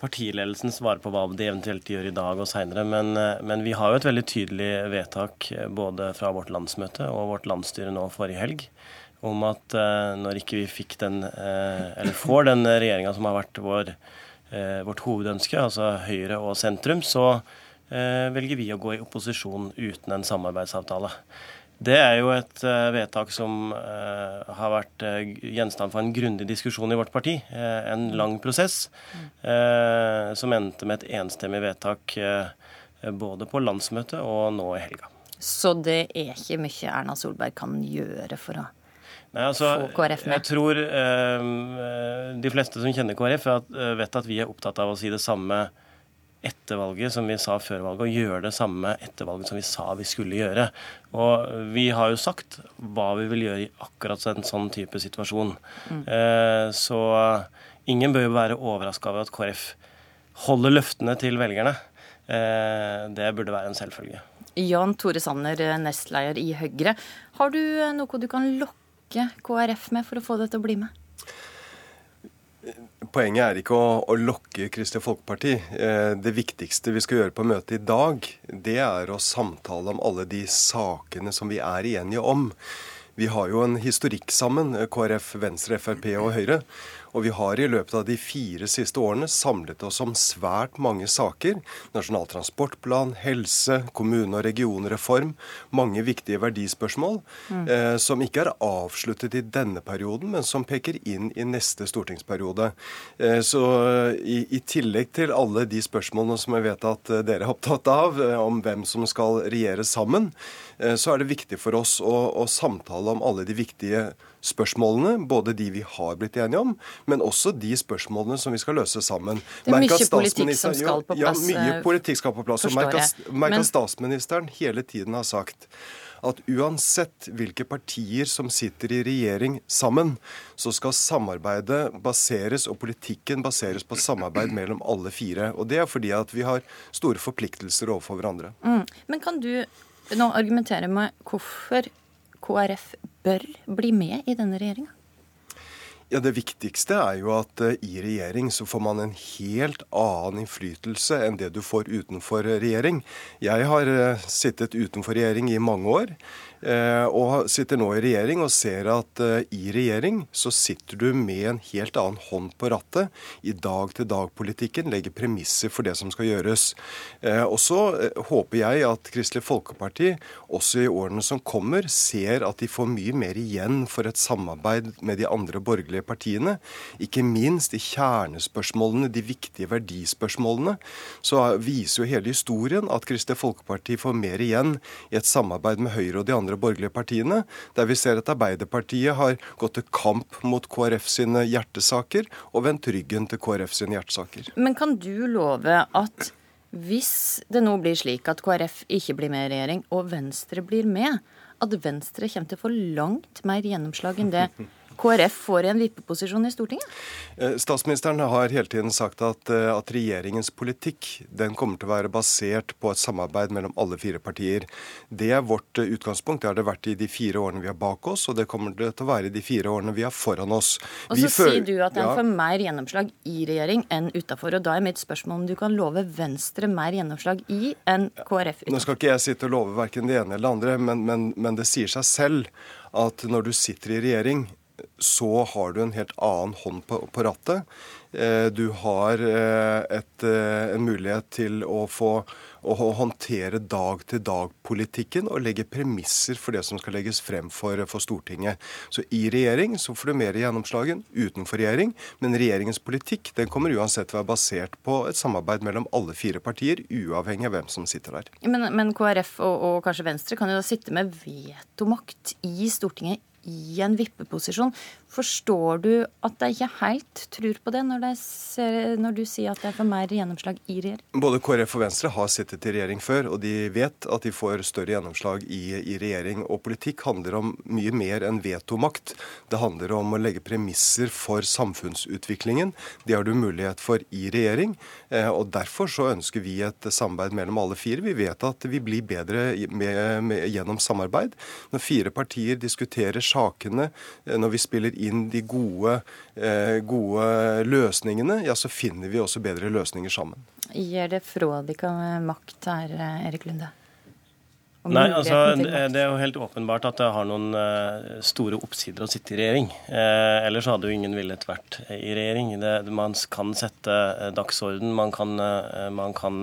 partiledelsen svare på hva de eventuelt gjør i dag og seinere. Men, eh, men, vi har jo et veldig tydelig vedtak eh, både fra vårt landsmøte og vårt landsstyre nå forrige helg om at uh, når ikke vi fikk den, eller får den regjeringa som har vært vår, vårt hovedønske, altså Høyre og sentrum, så velger vi å gå i opposisjon uten en samarbeidsavtale. Det er jo et uh, vedtak som uh, har vært uh, gjenstand for en grundig diskusjon i vårt parti. en lang prosess som endte med et enstemmig vedtak både på landsmøtet og nå i helga. Så det er ikke mye Erna Solberg kan gjøre for å Nei, altså, få KrF med? Jeg tror de fleste som kjenner KrF, vet at vi er opptatt av å si det samme etter valget som vi sa før valget, og gjøre det samme etter valget som vi sa vi skulle gjøre. Og vi har jo sagt hva vi vil gjøre i akkurat en sånn type situasjon. Mm. Eh, så ingen bør jo være overraska over at KrF holder løftene til velgerne. Eh, det burde være en selvfølge. Jan Tore Sanner, nestleder i Høyre. Har du noe du kan lokke KrF med for å få det til å bli med? Poenget er ikke å, å lokke Kristelig Folkeparti. Eh, det viktigste vi skal gjøre på møtet i dag, det er å samtale om alle de sakene som vi er enige om. Vi har jo en historikk sammen, KrF, Venstre, Frp og Høyre. Og vi har i løpet av de fire siste årene samlet oss om svært mange saker. Nasjonal transportplan, helse, kommune- og regionreform. Mange viktige verdispørsmål mm. eh, som ikke er avsluttet i denne perioden, men som peker inn i neste stortingsperiode. Eh, så i, i, tillegg til alle de spørsmålene som jeg vet at eh, dere er opptatt av, eh, om hvem som skal regjere sammen, eh, så er det viktig for oss å, å samtale om alle de viktige spørsmålene, både de vi har blitt enige om, men også de spørsmålene som vi skal løse sammen. Det er mye politikk som skal på plass. Ja, mye politikk skal på plass. Og merk at statsministeren hele tiden har sagt at uansett hvilke partier som sitter i regjering sammen, så skal samarbeidet baseres, og politikken baseres på samarbeid mellom alle fire. Og det er fordi at vi har store forpliktelser overfor hverandre. Mm. Men kan du nå argumenterer jeg med hvorfor KrF bør bli med i denne regjeringa? Ja, Det viktigste er jo at uh, i regjering så får man en helt annen innflytelse enn det du får utenfor regjering. Jeg har uh, sittet utenfor regjering i mange år. Eh, og sitter nå i regjering og ser at eh, i regjering så sitter du med en helt annen hånd på rattet i dag-til-dag-politikken, legger premisser for det som skal gjøres. Eh, og så håper jeg at Kristelig Folkeparti også i årene som kommer, ser at de får mye mer igjen for et samarbeid med de andre borgerlige partiene. Ikke minst i kjernespørsmålene, de viktige verdispørsmålene. Så viser jo hele historien at Kristelig Folkeparti får mer igjen i et samarbeid med Høyre og de andre andre borgerlige partiene, der vi ser at Arbeiderpartiet har gått til kamp mot KrF sine hjertesaker og vendt ryggen til KrF sine hjertesaker. Men kan du love at hvis det nå blir slik at KrF ikke blir med i regjering, og Venstre blir med, at Venstre kommer til å få langt mer gjennomslag enn det KrF får en vippeposisjon i Stortinget? Eh, statsministeren har hele tiden sagt at, eh, at, regjeringens politikk den kommer til å være basert på et samarbeid mellom alle fire partier. Det er vårt eh, utgangspunkt. Det har det vært i de fire årene vi har bak oss, og det kommer det til å være i de fire årene vi har foran oss. Og så sier du at en ja. får mer gjennomslag i regjering enn utafor. Og da er mitt spørsmål om du kan love Venstre mer gjennomslag i enn KrF utafor? Nå skal ikke jeg sitte og love verken det ene eller det andre, men, men, men det sier seg selv at når du sitter i regjering så har du en helt annen hånd på, på rattet. Eh, du har eh, et, eh, en mulighet til å få å håndtere dag-til-dag-politikken og legge premisser for det som skal legges frem for, for, Stortinget. Så i regjering så får du mer gjennomslag enn utenfor regjering, men regjeringens politikk den kommer uansett til å være basert på et samarbeid mellom alle fire partier, uavhengig av hvem som sitter der. Men, men KrF og, og kanskje Venstre kan jo da sitte med vetomakt i Stortinget i en vippeposisjon. Forstår du at de ikke helt tror på det, når, de ser, når du sier at det er for mer gjennomslag i regjering? Både KrF og Venstre har sittet i regjering før, og de vet at de får større gjennomslag i, i regjering. Og politikk handler om mye mer enn vetomakt. Det handler om å legge premisser for samfunnsutviklingen. Det har du mulighet for i regjering. Eh, og Derfor så ønsker vi et samarbeid mellom alle fire. Vi vet at vi blir bedre med, med, gjennom samarbeid. Når fire partier diskuterer sakene, eh, når vi spiller inn de gode, eh, gode løsningene, ja, så finner vi også bedre løsninger sammen. Gir det fra dere makt her, Erik Lunde? Nei, altså Det er jo helt åpenbart at det har noen store oppsider å sitte i regjering. Eh, ellers hadde jo ingen villet vært i regjering. Det, man kan sette dagsorden, man kan, man kan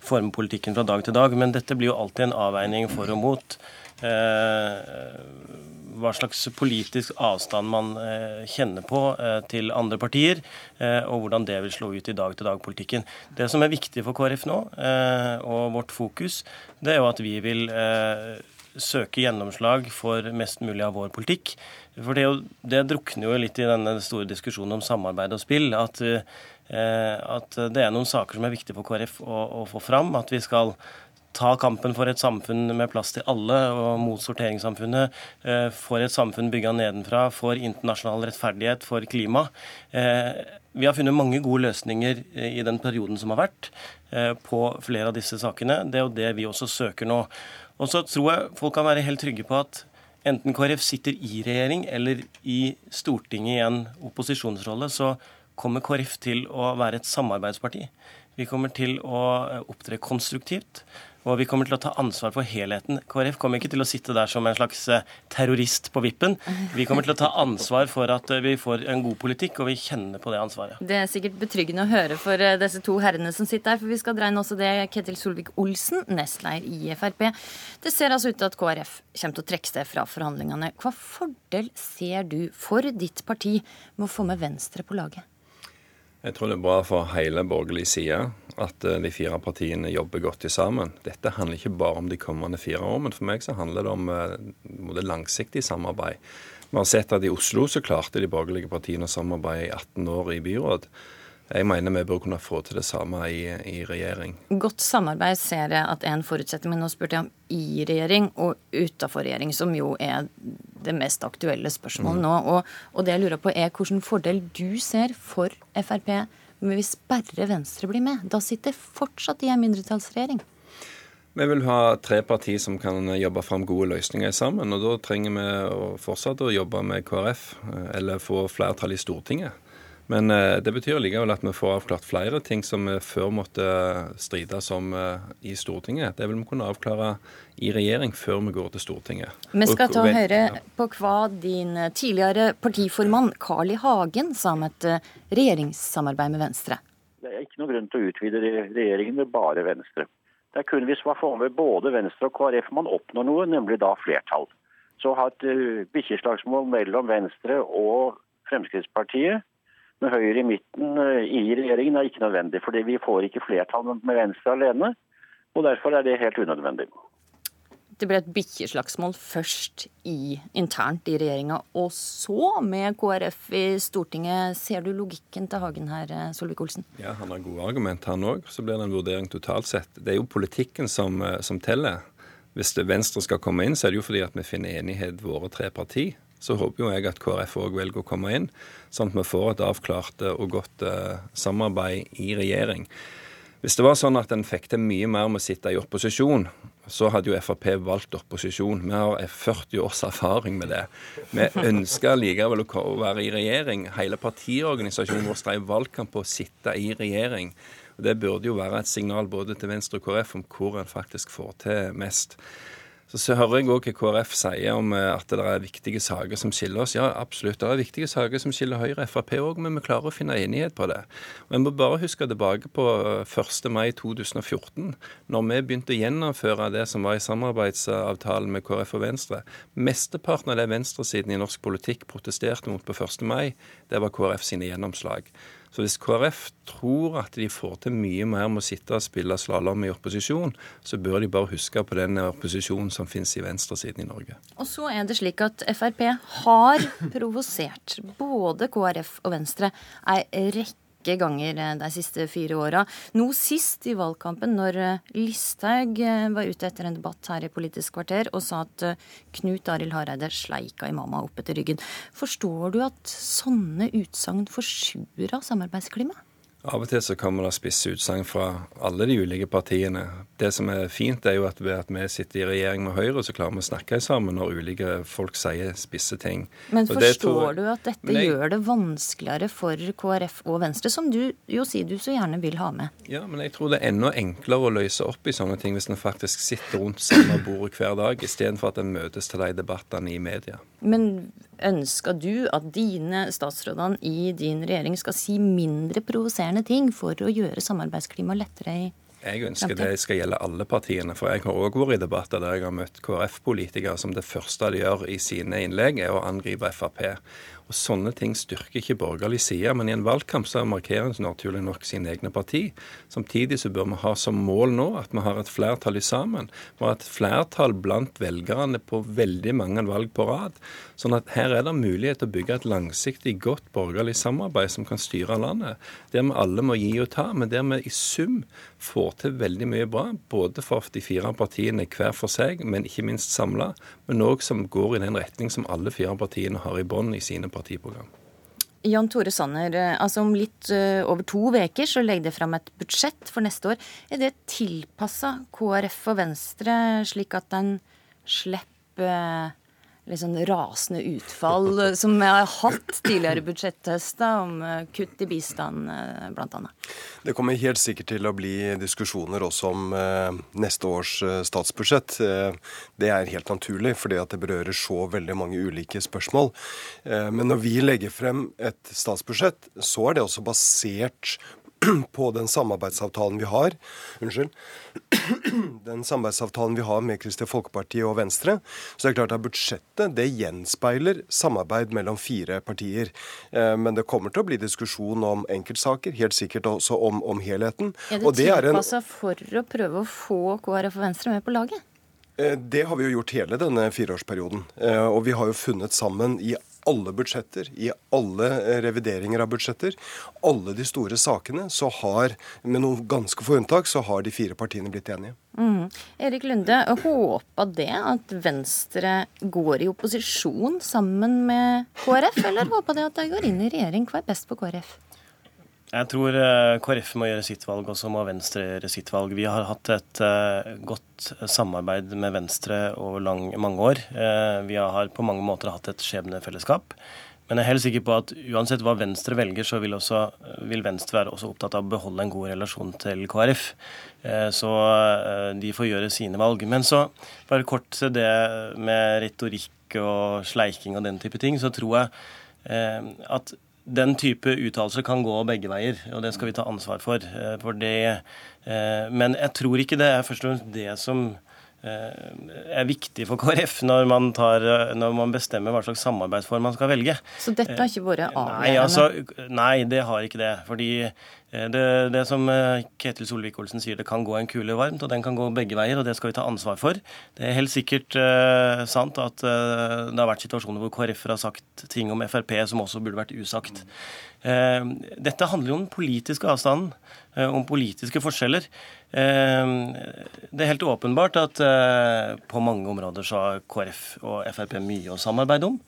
forme politikken fra dag til dag. Men dette blir jo alltid en avveining for og mot hva slags politisk avstand man eh, kjenner på eh, til andre partier, eh, og hvordan det vil slå ut i dag-til-dag-politikken. Det som er viktig for KrF nå, og vårt fokus, det er jo at vi vil søke gjennomslag for mest mulig av vår politikk. For det, jo, det drukner jo litt i denne store diskusjonen om samarbeid og spill. At, at, det er noen saker som er viktige for KrF å, å få fram. At vi skal ta kampen for et samfunn med plass til alle og mot sorteringssamfunnet, eh, for et samfunn bygga nedenfra, for internasjonal rettferdighet, for klima. Eh, vi har funnet mange gode løsninger i den perioden som har vært, på flere av disse sakene. Det er jo det vi også søker nå. Og så tror jeg folk kan være helt trygge på at enten KrF sitter i regjering eller i Stortinget i en opposisjonsrolle, så kommer KrF til å være et samarbeidsparti. Vi kommer til å opptre konstruktivt. Og vi kommer til å ta ansvar for helheten. KrF kommer ikke til å sitte der som en slags eh, terrorist på vippen. Vi kommer til å ta ansvar for at eh, vi får en god politikk, og vi kjenner på det ansvaret. Det er sikkert betryggende å høre for eh, disse to herrene som sitter her, for vi skal dreie inn også det Ketil Solvik-Olsen, nestleder i Frp. Det ser altså ut til at KrF kommer til å trekke seg fra forhandlingene. Hva fordel ser du for ditt parti med å få med Venstre på laget? Jeg tror det er bra for hele borgerlig side at eh, de fire partiene jobber godt sammen. Dette handler ikke bare om de kommende fire år, men for meg så handler det om det eh, langsiktig samarbeid. Vi har sett at i Oslo så klarte de borgerlige partiene å samarbeide i 18 år i byråd. Jeg mener vi bør kunne få til det samme i, i, regjering. Godt samarbeid ser jeg at en forutsetning, men nå spurte jeg om i regjering og utafor regjering, som jo er det mest aktuelle spørsmålet mm. nå. Og, og, det jeg lurer på er hvilken fordel du ser for Frp hvis bare Venstre blir med. Da sitter fortsatt i en mindretallsregjering. Vi vil ha tre partier som kan jobbe fram gode løsninger sammen. og Da trenger vi å fortsette å jobbe med KrF, eh, eller få flertall i Stortinget. Men eh, det betyr likevel at vi får avklart flere ting som vi før måtte strides om eh, i Stortinget. Det vil vi kunne avklare i regjering før vi går til Stortinget. Vi skal ta og høre på hva din tidligere partiformann Carl I. Hagen sa om et eh, regjeringssamarbeid med Venstre. Det er ikke noen grunn til å utvide regjeringen med bare Venstre. Det er kun hvis man får med både Venstre og KrF man oppnår noe, nemlig da flertall. Så å ha et bikkjeslagsmål mellom Venstre og Fremskrittspartiet med Høyre i midten eh, i regjeringen er ikke nødvendig. fordi vi får ikke flertall med Venstre alene. og Derfor er det helt unødvendig. Det ble et bikkjeslagsmål først i, internt i regjeringa, og så med KrF i Stortinget. Ser du logikken til Hagen her, Solvik-Olsen? Ja, han har gode argument, han òg. Så blir det en vurdering totalt sett. Det er jo politikken som, eh, som teller. Hvis Venstre skal komme inn, så er det jo fordi at vi finner enighet våre tre partier så håper jo jeg at KrF òg velger å komme inn, sånn at vi får et avklart og godt eh, samarbeid i regjering. Hvis det var sånn at en fikk til mye mer med å sitte i opposisjon, så hadde jo Frp valgt opposisjon. Vi har 40 års erfaring med det. Vi ønsker likevel å være i regjering. Hele partiorganisasjonen vår drev valgkamp på å sitte i regjering. Og Det burde jo være et signal både til Venstre og KrF om hvor en faktisk får til mest. Så, så hører jeg òg hva KrF sier om eh, at det er viktige saker som skiller oss. Ja, absolutt. Det er viktige saker som skiller Høyre og Frp òg, men vi klarer å finne enighet på det. Og En må bare huske tilbake på 1. Eh, mai 2014, når vi begynte å gjennomføre det som var i samarbeidsavtalen med KrF og Venstre. Mesteparten av det venstresiden i norsk politikk protesterte mot på 1. mai, det var KrF sine gjennomslag. Så hvis KrF tror at de får til mye mer med å sitte og spille slalåm i opposisjon, så bør de bare huske på den opposisjonen som finnes i venstresiden i Norge. Og så er det slik at Frp har provosert både KrF og Venstre ei rekke rekke ganger eh, de siste fire åra. Nå sist i valgkampen, når eh, Listhaug eh, var ute etter en debatt her i Politisk kvarter og sa at Knut Arild Hareide sleika imama opp etter ryggen. Forstår du at sånne utsagn forsurer samarbeidsklimaet? Av og til så kommer det spisse utsagn fra alle de ulike partiene. Det som er fint, er jo at ved at vi sitter i regjering med Høyre, så klarer vi å snakke sammen når ulike folk sier spisse ting. Men forstår jeg... du at dette jeg... gjør det vanskeligere for KrF og Venstre, som du jo sier du så gjerne vil ha med? Ja, men jeg tror det er enda enklere å løse opp i sånne ting hvis en faktisk sitter rundt samme bordet hver dag, istedenfor at en møtes til de debattene i media. Men ønsker du at dine statsrådene i din regjering skal si mindre provoserende ting for å gjøre samarbeidsklimaet lettere i jeg ønsker det skal gjelde alle partiene. For jeg har òg vært i debatter der jeg har møtt KrF-politikere som det første de gjør i sine innlegg, er å angripe Frp. Og Sånne ting styrker ikke borgerlig side, men i en valgkamp så markerer en naturlig nok sine egne parti. Samtidig så bør vi ha som mål nå at vi har et flertall i sammen. Vi har et flertall blant velgerne på veldig mange valg på rad. Sånn at her er det mulighet til å bygge et langsiktig, godt borgerlig samarbeid som kan styre landet. Der vi alle må gi og ta, men der vi i sum får til veldig mye bra. Både for de fire partiene hver for seg, men ikke minst samla. Men òg som går i den retning som alle fire partiene har i bånn i sine partiprogram. Jan Tore Sanner, altså om litt uh, over to uker så legger det fram et budsjett for neste år. Er det tilpassa KrF og Venstre, slik at den slipper litt sånn rasende utfall som vi har hatt tidligere budsjetthøster, om eh, kutt i bistand eh, bl.a. Det kommer helt sikkert til å bli diskusjoner også om eh, neste års statsbudsjett. Det er helt naturlig, fordi at det berører så veldig mange ulike spørsmål. Men når vi legger frem et statsbudsjett, så er det også basert *clears throat* på den samarbeidsavtalen vi har Unnskyld. *clears throat* Den samarbeidsavtalen vi har med Kristelig Folkeparti og Venstre. Så det er klart at budsjettet det gjenspeiler samarbeid mellom fire partier. Eh, men det kommer til å bli diskusjon om enkeltsaker, helt sikkert også om, om helheten. Er det, det tilpassa for å prøve å få KrF og Venstre med på laget? Eh, det har vi jo gjort hele denne fireårsperioden. Eh, og vi har jo funnet sammen i alle budsjetter, i alle eh, revideringer av budsjetter, alle de store sakene, så har, med noen ganske få unntak, så har de fire partiene blitt enige. Mm. Erik Lunde, håpa det at Venstre går i opposisjon sammen med KrF, eller håpa det at de går inn i regjering? Hva er best på KrF? Jeg tror eh, KrF må gjøre sitt valg, og så må Venstre gjøre sitt valg. Vi har hatt et uh, godt samarbeid med Venstre over lang, mange år. Uh, vi har på mange måter hatt et skjebnefellesskap. Men jeg er helt sikker på at uansett hva Venstre velger, så vil, også, vil Venstre være også opptatt av å beholde en god relasjon til KrF. Så de får gjøre sine valg. Men så bare kort til det med retorikk og sleiking og den type ting, så tror jeg at den type uttalelser kan gå begge veier, og det skal vi ta ansvar for. Eh, for det, eh, men jeg tror ikke det er først og fremst det som er viktig for KrF når man, tar, når man, bestemmer hva slags samarbeidsform man skal velge. Så dette har ikke vært avgjørende? Nei, altså, nei, det har ikke det. Fordi eh, det, det som eh, Ketil Solvik-Olsen sier, det kan gå en kule varmt, og den kan gå begge veier, og det skal vi ta ansvar for. Det er helt sikkert uh, sant at uh, det har vært situasjoner hvor KrF har sagt ting om Frp som også burde vært usagt. Uh, dette handler jo om den politiske avstanden, om politiske forskjeller. Ehm, det er helt åpenbart at eh, på mange områder så har KrF og Frp mye å samarbeide om.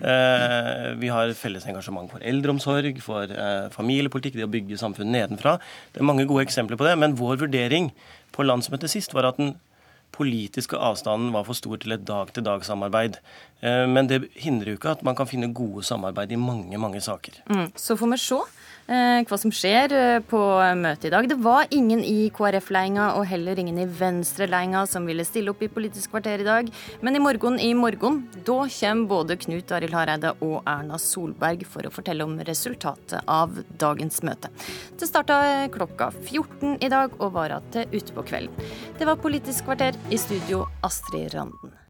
Eh, vi har felles engasjement for eldreomsorg, for eh, familiepolitikk, det å bygge samfunnet nedenfra. Det er mange gode eksempler på det. Men vår vurdering på landsmøtet sist var at den politiske avstanden var for stor til et dag-til-dag-samarbeid. Men det hindrer jo ikke at man kan finne gode samarbeid i mange, mange saker. Mm, så får vi se Eh, hva som skjer eh, på møtet i dag. Det var ingen i KrF-leinga og heller ingen i Venstre-leinga som ville stille opp i Politisk kvarter i dag. Men i morgen i morgen, da kommer både Knut Arild Hareide og Erna Solberg for å fortelle om resultatet av dagens møte. Det starta klokka 14 i dag og varer til utpå kvelden. Det var Politisk kvarter i studio, Astrid Randen.